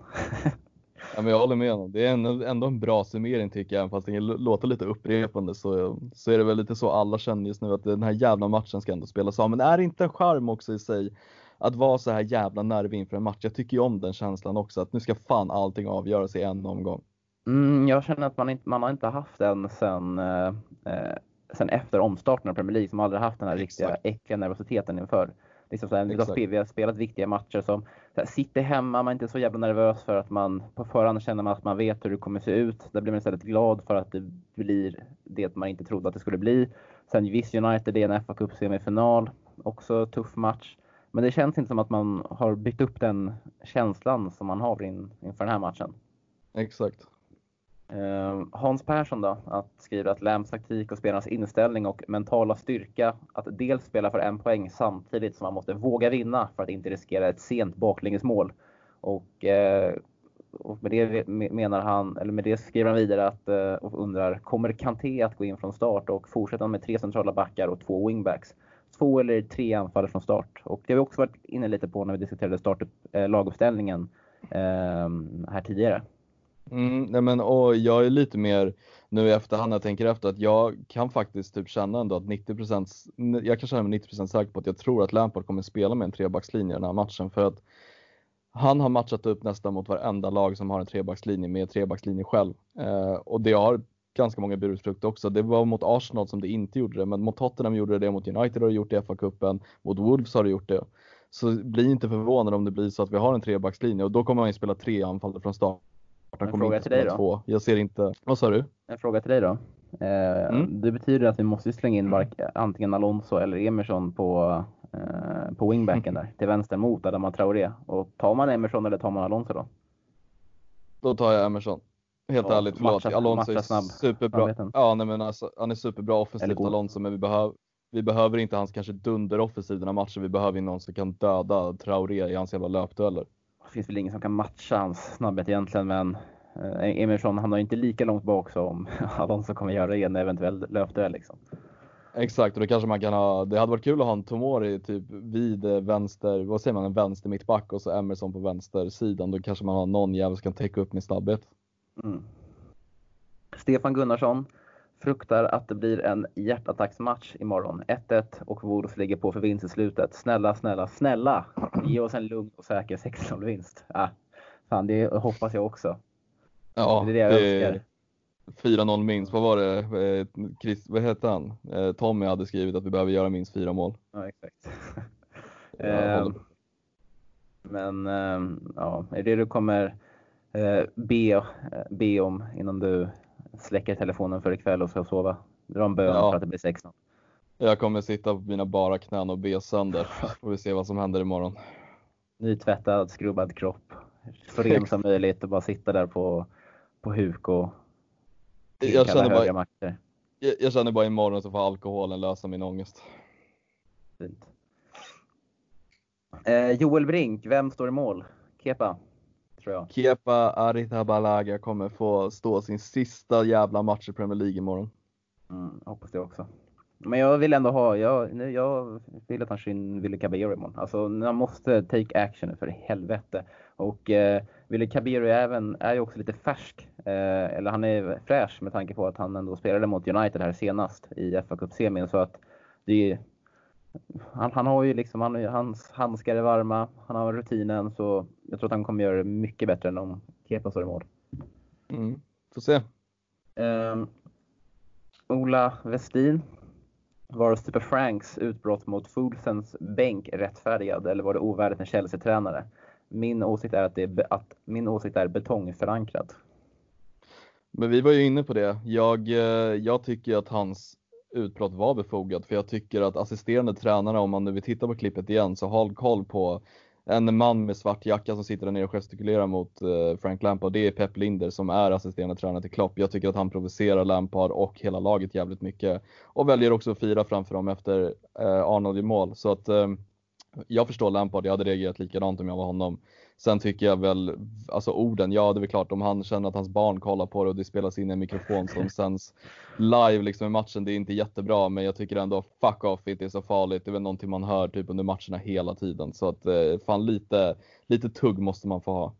ja, men jag håller med honom. Det är ändå, ändå en bra summering tycker jag, fast det låter lite upprepande så, så är det väl lite så alla känner just nu att den här jävla matchen ska ändå spelas av. Men är det inte en charm också i sig att vara så här jävla nervig inför en match. Jag tycker ju om den känslan också, att nu ska fan allting avgöras i en omgång. Mm, jag känner att man inte, man har inte haft den sen, eh, sen efter omstarten av Premier League, som aldrig haft den här Exakt. riktiga äckliga nervositeten inför. Liksom så här, vi, har spelat, viktiga matcher som så här, sitter hemma, man är inte så jävla nervös för att man på förhand känner man att man vet hur det kommer se ut. Där blir man istället glad för att det blir det man inte trodde att det skulle bli. Sen visst United, det är en FA Cup semifinal, också tuff match. Men det känns inte som att man har byggt upp den känslan som man har in, inför den här matchen. Exakt. Uh, Hans Persson då, att skriva att Lams taktik och spelarnas inställning och mentala styrka att dels spela för en poäng samtidigt som man måste våga vinna för att inte riskera ett sent baklängesmål. Och, uh, och med det menar han, eller med det skriver han vidare att, uh, och undrar, kommer Kanté att gå in från start och fortsätta med tre centrala backar och två wingbacks? Två eller tre anfallare från start. Och det har vi också varit inne lite på när vi diskuterade start, eh, laguppställningen ehm, här tidigare. Mm, nej men och jag är lite mer nu i efterhand när jag tänker efter att jag kan faktiskt typ känna ändå att 90%, jag kan känna mig 90% säker på att jag tror att Lampard kommer spela med en trebackslinje i den här matchen för att han har matchat upp nästan mot varenda lag som har en trebackslinje med trebackslinje själv. Eh, och det har ganska många burit frukt också. Det var mot Arsenal som det inte gjorde det, men mot Tottenham gjorde det, mot United har det gjort det i FA-cupen, mot Wolves har det gjort det. Så bli inte förvånad om det blir så att vi har en trebackslinje och då kommer man ju spela tre anfallare från start en fråga till dig då. Två. Jag ser inte, vad sa du? En fråga till dig då. Eh, mm. Det betyder att vi måste slänga in antingen Alonso eller Emerson på, eh, på wingbacken där, till vänster mot Adama Traoré. Och tar man Emerson eller tar man Alonso då? Då tar jag Emerson. Helt ja, ärligt, förlåt. Matcha, Alonso matcha är superbra. Ja, nej, men alltså, han är superbra offensivt Alonso, men vi, behöv, vi behöver inte hans kanske dunderoffensiv den här matchen. Vi behöver någon som kan döda Traoré i hans jävla löpdueller det finns väl ingen som kan matcha hans snabbhet egentligen, men eh, Emerson han har inte lika långt bak som Alonso kommer göra i en eventuell löpduell. Liksom. Exakt, och då kanske man kan ha, det hade varit kul att ha en Tomori typ vid vänster, vad säger man, en vänster mittback och så Emerson på vänstersidan. Då kanske man har någon jävel som kan täcka upp med snabbhet. Mm. Stefan Gunnarsson fruktar att det blir en hjärtattacksmatch imorgon. 1-1 och Wolves ligger på för vinst i slutet. Snälla, snälla, snälla! Ge oss en lugn och säker 6-0 vinst. Ah, fan, det hoppas jag också. Ja, det är det jag önskar. 4-0 minst. Vad var det? Eh, Chris, vad heter han? Eh, Tommy hade skrivit att vi behöver göra minst fyra mål. Ja, exakt. eh, men eh, ja, är det du kommer be, be om innan du släcker telefonen för ikväll och ska sova. Dra en bön ja. för att det blir 16. Jag kommer sitta på mina bara knän och be sönder. Får vi se vad som händer imorgon. Nytvättad, skrubbad kropp. Så ren som möjligt och bara sitta där på, på huk och jag känner, bara, makter. Jag, jag, känner bara imorgon så får alkoholen lösa min ångest. Fint. Eh, Joel Brink, vem står i mål? Kepa? Tror jag. Kepa Arrizabalaga kommer få stå sin sista jävla match i Premier League imorgon. Mm, hoppas det också. Men jag vill ändå ha, jag, jag vill att han kör in Ville Caballero imorgon. Alltså han måste take action för helvete. Och eh, Ville Caballero även, är ju också lite färsk. Eh, eller han är fräsch med tanke på att han ändå spelade mot United här senast i fa Cup-semin. Så att det är han, han, har ju liksom, han, hans handskar är varma, han har rutinen så jag tror att han kommer göra det mycket bättre än om Kepa står i mål. Mm, får se. Um, Ola Westin. Var Super Franks utbrott mot Fulsens bänk rättfärdigad eller var det ovärdigt en Chelsea-tränare? Min åsikt är att, det är, att min åsikt är betongförankrad. Men vi var ju inne på det. Jag, eh, jag tycker att hans utbrott var befogat för jag tycker att assisterande tränare, om man nu vill titta på klippet igen, så håll koll på en man med svart jacka som sitter där nere och gestikulerar mot eh, Frank Lampard. Det är Pep Linder som är assisterande tränare till Klopp. Jag tycker att han provocerar Lampard och hela laget jävligt mycket och väljer också att fira framför dem efter eh, Arnold i mål. Så att eh, jag förstår Lampard. Jag hade reagerat likadant om jag var honom. Sen tycker jag väl, alltså orden, ja det är väl klart om han känner att hans barn kollar på det och det spelas in i en mikrofon som sänds live liksom i matchen, det är inte jättebra men jag tycker ändå fuck off, inte är så farligt. Det är väl någonting man hör typ under matcherna hela tiden så att eh, fan lite, lite tugg måste man få ha.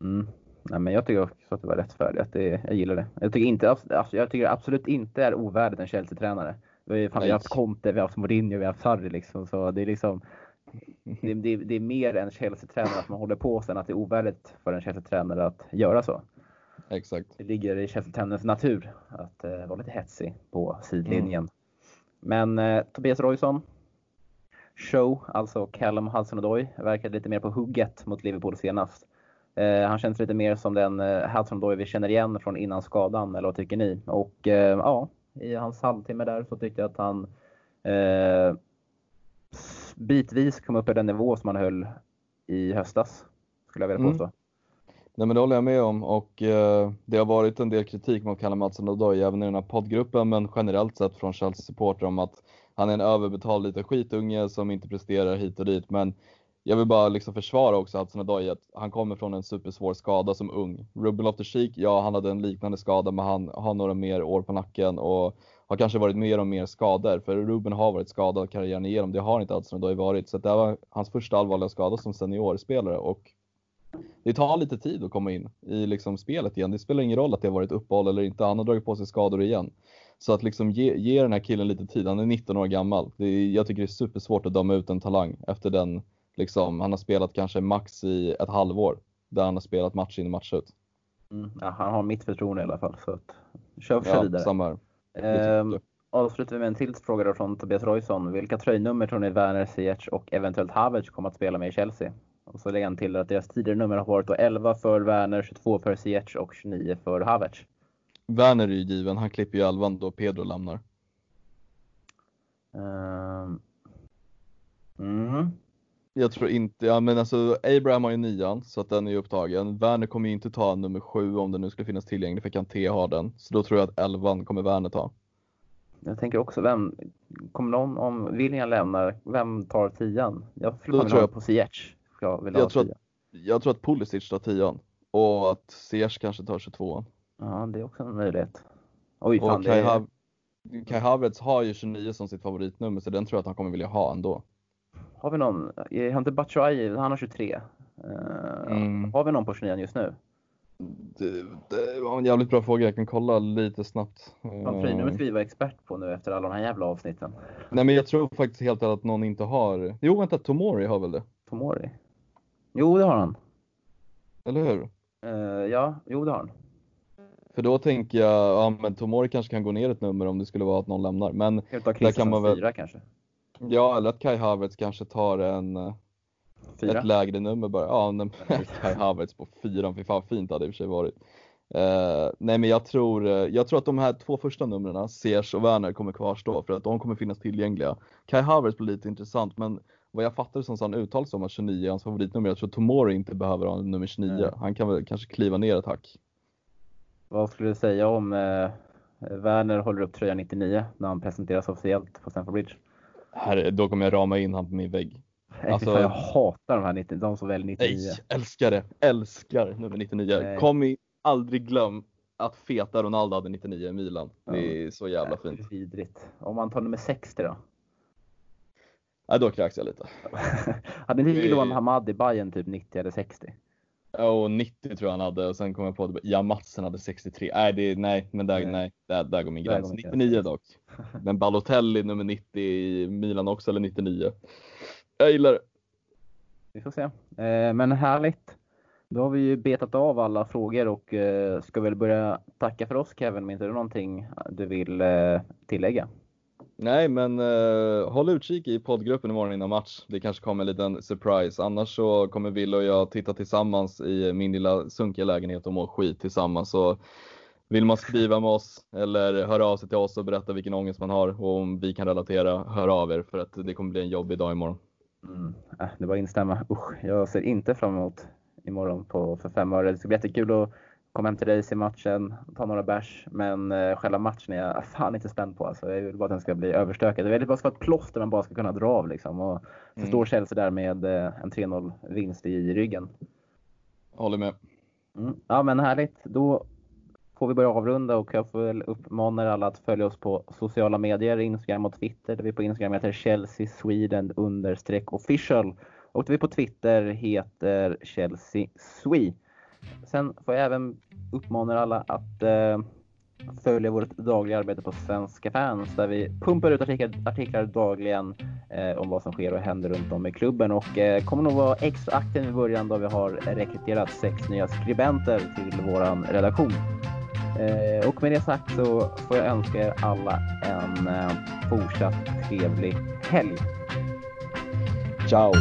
Mm. Nej, men jag tycker också att det var rättfärdigt. Det, jag gillar det. Jag tycker, inte, jag tycker absolut inte är ovärdigt en Chelsea-tränare. Vi har, vi har haft Conte, vi har haft Mourinho, vi har haft Sarri liksom. Så det är liksom, det, det, det, är mer en Chelsea-tränare att man håller på sen att det är ovärdigt för en Chelsea-tränare att göra så. Exakt. Det ligger i Chelsea-tränarens natur att uh, vara lite hetsig på sidlinjen. Mm. Men uh, Tobias Roysson. show, alltså Callum Hudson-Odoi, verkade lite mer på hugget mot Liverpool senast. Eh, han känns lite mer som den eh, Hudson-Odoi vi känner igen från innan skadan, eller vad tycker ni? Och eh, ja, i hans halvtimme där så tyckte jag att han eh, bitvis kom upp i den nivå som han höll i höstas, skulle jag vilja Mm. påstå. Nej men det håller jag med om och eh, det har varit en del kritik mot Callum Hudson-Odoi även i den här poddgruppen men generellt sett från Chelsea supporter om att han är en överbetald liten skitunge som inte presterar hit och dit men jag vill bara liksom försvara också Hudson-Odoi att han kommer från en supersvår skada som ung. Ruben Loftus-Cheek, ja han hade en liknande skada men han har några mer år på nacken och har kanske varit mer och mer skador för Ruben har varit skadad karriären igenom, det har inte Hudson-Odoi varit så det var hans första allvarliga skada som seniorspelare och det tar lite tid att komma in i liksom spelet igen. Det spelar ingen roll att det har varit uppehåll eller inte. Han har dragit på sig skador igen. Så att liksom ge, ge den här killen lite tid. Han är 19 år gammal. Det jag tycker det är supersvårt att döma ut en talang efter den. Liksom, han har spelat kanske max i ett halvår där han har spelat match in och match ut. Mm. Ja, han har mitt förtroende i alla fall. Så att, kör, kör vidare. samma här. Ehm, avslutar vi med en till fråga då från Tobias Roysson. Vilka tröjnummer tror ni Werner, Ziyech och eventuellt Havertz kommer att spela med i Chelsea? Och så lägger han till att deras tidigare nummer har varit då 11 för Werner, 22 för Ziyech och 29 för Havertz. Werner är ju given. Han klipper ju elvan då Pedro lämnar. Mm. Jag tror inte, ja men alltså Abraham har ju nian så att den är ju upptagen. Werner kommer ju inte ta nummer sju om den nu skulle finnas tillgänglig för Kanté har den. Så då tror jag att elvan kommer Werner ta. Jag tänker också, vem kommer någon, om William lämnar, vem tar tian? Jag skulle tror tror jag- på Ziyech. Jag vill Jag ha tror att-. Jag tror att Pulisic tar tian och att Ziyech kanske tar 22 Ja, det är också en möjlighet. Oj, fan, Och Kai, är... Havertz har ju 29 som sitt favoritnummer så den tror jag att han kommer vilja ha ändå. Har vi någon? eh, Har inte Batshuayi, han har 23. Eh, Mm. Har vi någon på 29 just nu? Det, det var en jävligt bra fråga, jag kan kolla lite snabbt. Fan, tröjnumret ska vi vara expert på nu efter alla de här jävla avsnitten. Nej men jag tror faktiskt helt ärligt att någon inte har. Jo vänta, Tomori har väl det? Tomori? Jo, det har han. Eller hur? Eh, ja, jo det har han. För då tänker jag, ja men Tomori kanske kan gå ner ett nummer om det skulle vara att någon lämnar. Men ta kan man väl- fyra kanske? Ja, eller att Kai Havertz kanske tar en, eh, Fyra? ett lägre nummer bara. Ja, men Kai Havertz på fyran, fy fan fint hade det i och för sig varit. Eh, nej men jag tror, eh, jag tror att de här två första numren, Ziyech och Werner, kommer kvarstå för att de kommer finnas tillgängliga. Kai Havertz blir lite intressant men vad jag fattar som så han uttalade sig om att 29 är hans favoritnummer. Jag tror Tomori inte behöver ha nummer 29. Nej. Han kan väl kanske kliva ner ett hack. Vad skulle du säga om eh, Werner håller upp tröja 99 när han presenteras officiellt på Stamford Bridge? Här, då kommer jag rama in han på min vägg. Alltså- fan, jag hatar de här 90, de som väljer 99. Nej, älskar det. Älskar nummer 99. Nej. Kom i, aldrig glöm att feta Ronaldo hade 99 i Milan. Det är så jävla fint. Vidrigt. Om man tar nummer 60 då? Nej, då kräks jag lite. Hade inte Det- Jiloan Hamad i Bayern typ 90 eller 60? Och 90 tror jag han hade och sen kom jag på att ja, Matsen hade 63. Nej, det, nej men där, Nej. nej. Där, där går min Där gräns. går min gräns. 99 dock. Men Balotelli nummer 90 i Milan också, eller 99. Jag gillar det. Vi får se. Eh, men härligt. Då har vi ju betat av alla frågor och eh, ska väl börja tacka för oss Kevin. Men inte du någonting du vill eh, tillägga? Nej, men eh, håll utkik i poddgruppen imorgon innan match. Det kanske kommer en liten surprise. Annars så kommer Wille och jag titta tillsammans i min lilla sunkiga lägenhet och må skit tillsammans. Så vill man skriva med oss eller höra av sig till oss och berätta vilken ångest man har och om vi kan relatera, hör av er för att det kommer bli en jobbig dag imorgon. Mm. Äh, det var instämma. Usch, jag ser inte fram emot imorgon på för fem öre. Det ska bli jättekul att komma hem till dig, se matchen, ta några bärs. Men eh, själva matchen är jag fan inte spänd på. Alltså. Jag vill bara att den ska bli överstökad. Det är bara som ett plåster man bara ska kunna dra av. Liksom. Och så Mm. står Chelsea där med eh, en 3-0 vinst i ryggen. Håller med. Mm. Ja men härligt. Då får vi börja avrunda och jag får väl uppmana er alla att följa oss på sociala medier, Instagram och Twitter. Där vi på Instagram heter Chelsea Sweden understreck official. Och där vi på Twitter heter Chelsea Swe. Sen får jag även uppmana er alla att eh, följa vårt dagliga arbete på Svenska fans där vi pumpar ut artiklar, artiklar dagligen eh, om vad som sker och händer runt om i klubben och eh, kommer nog vara extra aktiv i början då vi har rekryterat sex nya skribenter till våran redaktion. Eh, och med det sagt så får jag önska er alla en eh, fortsatt trevlig helg. Ciao!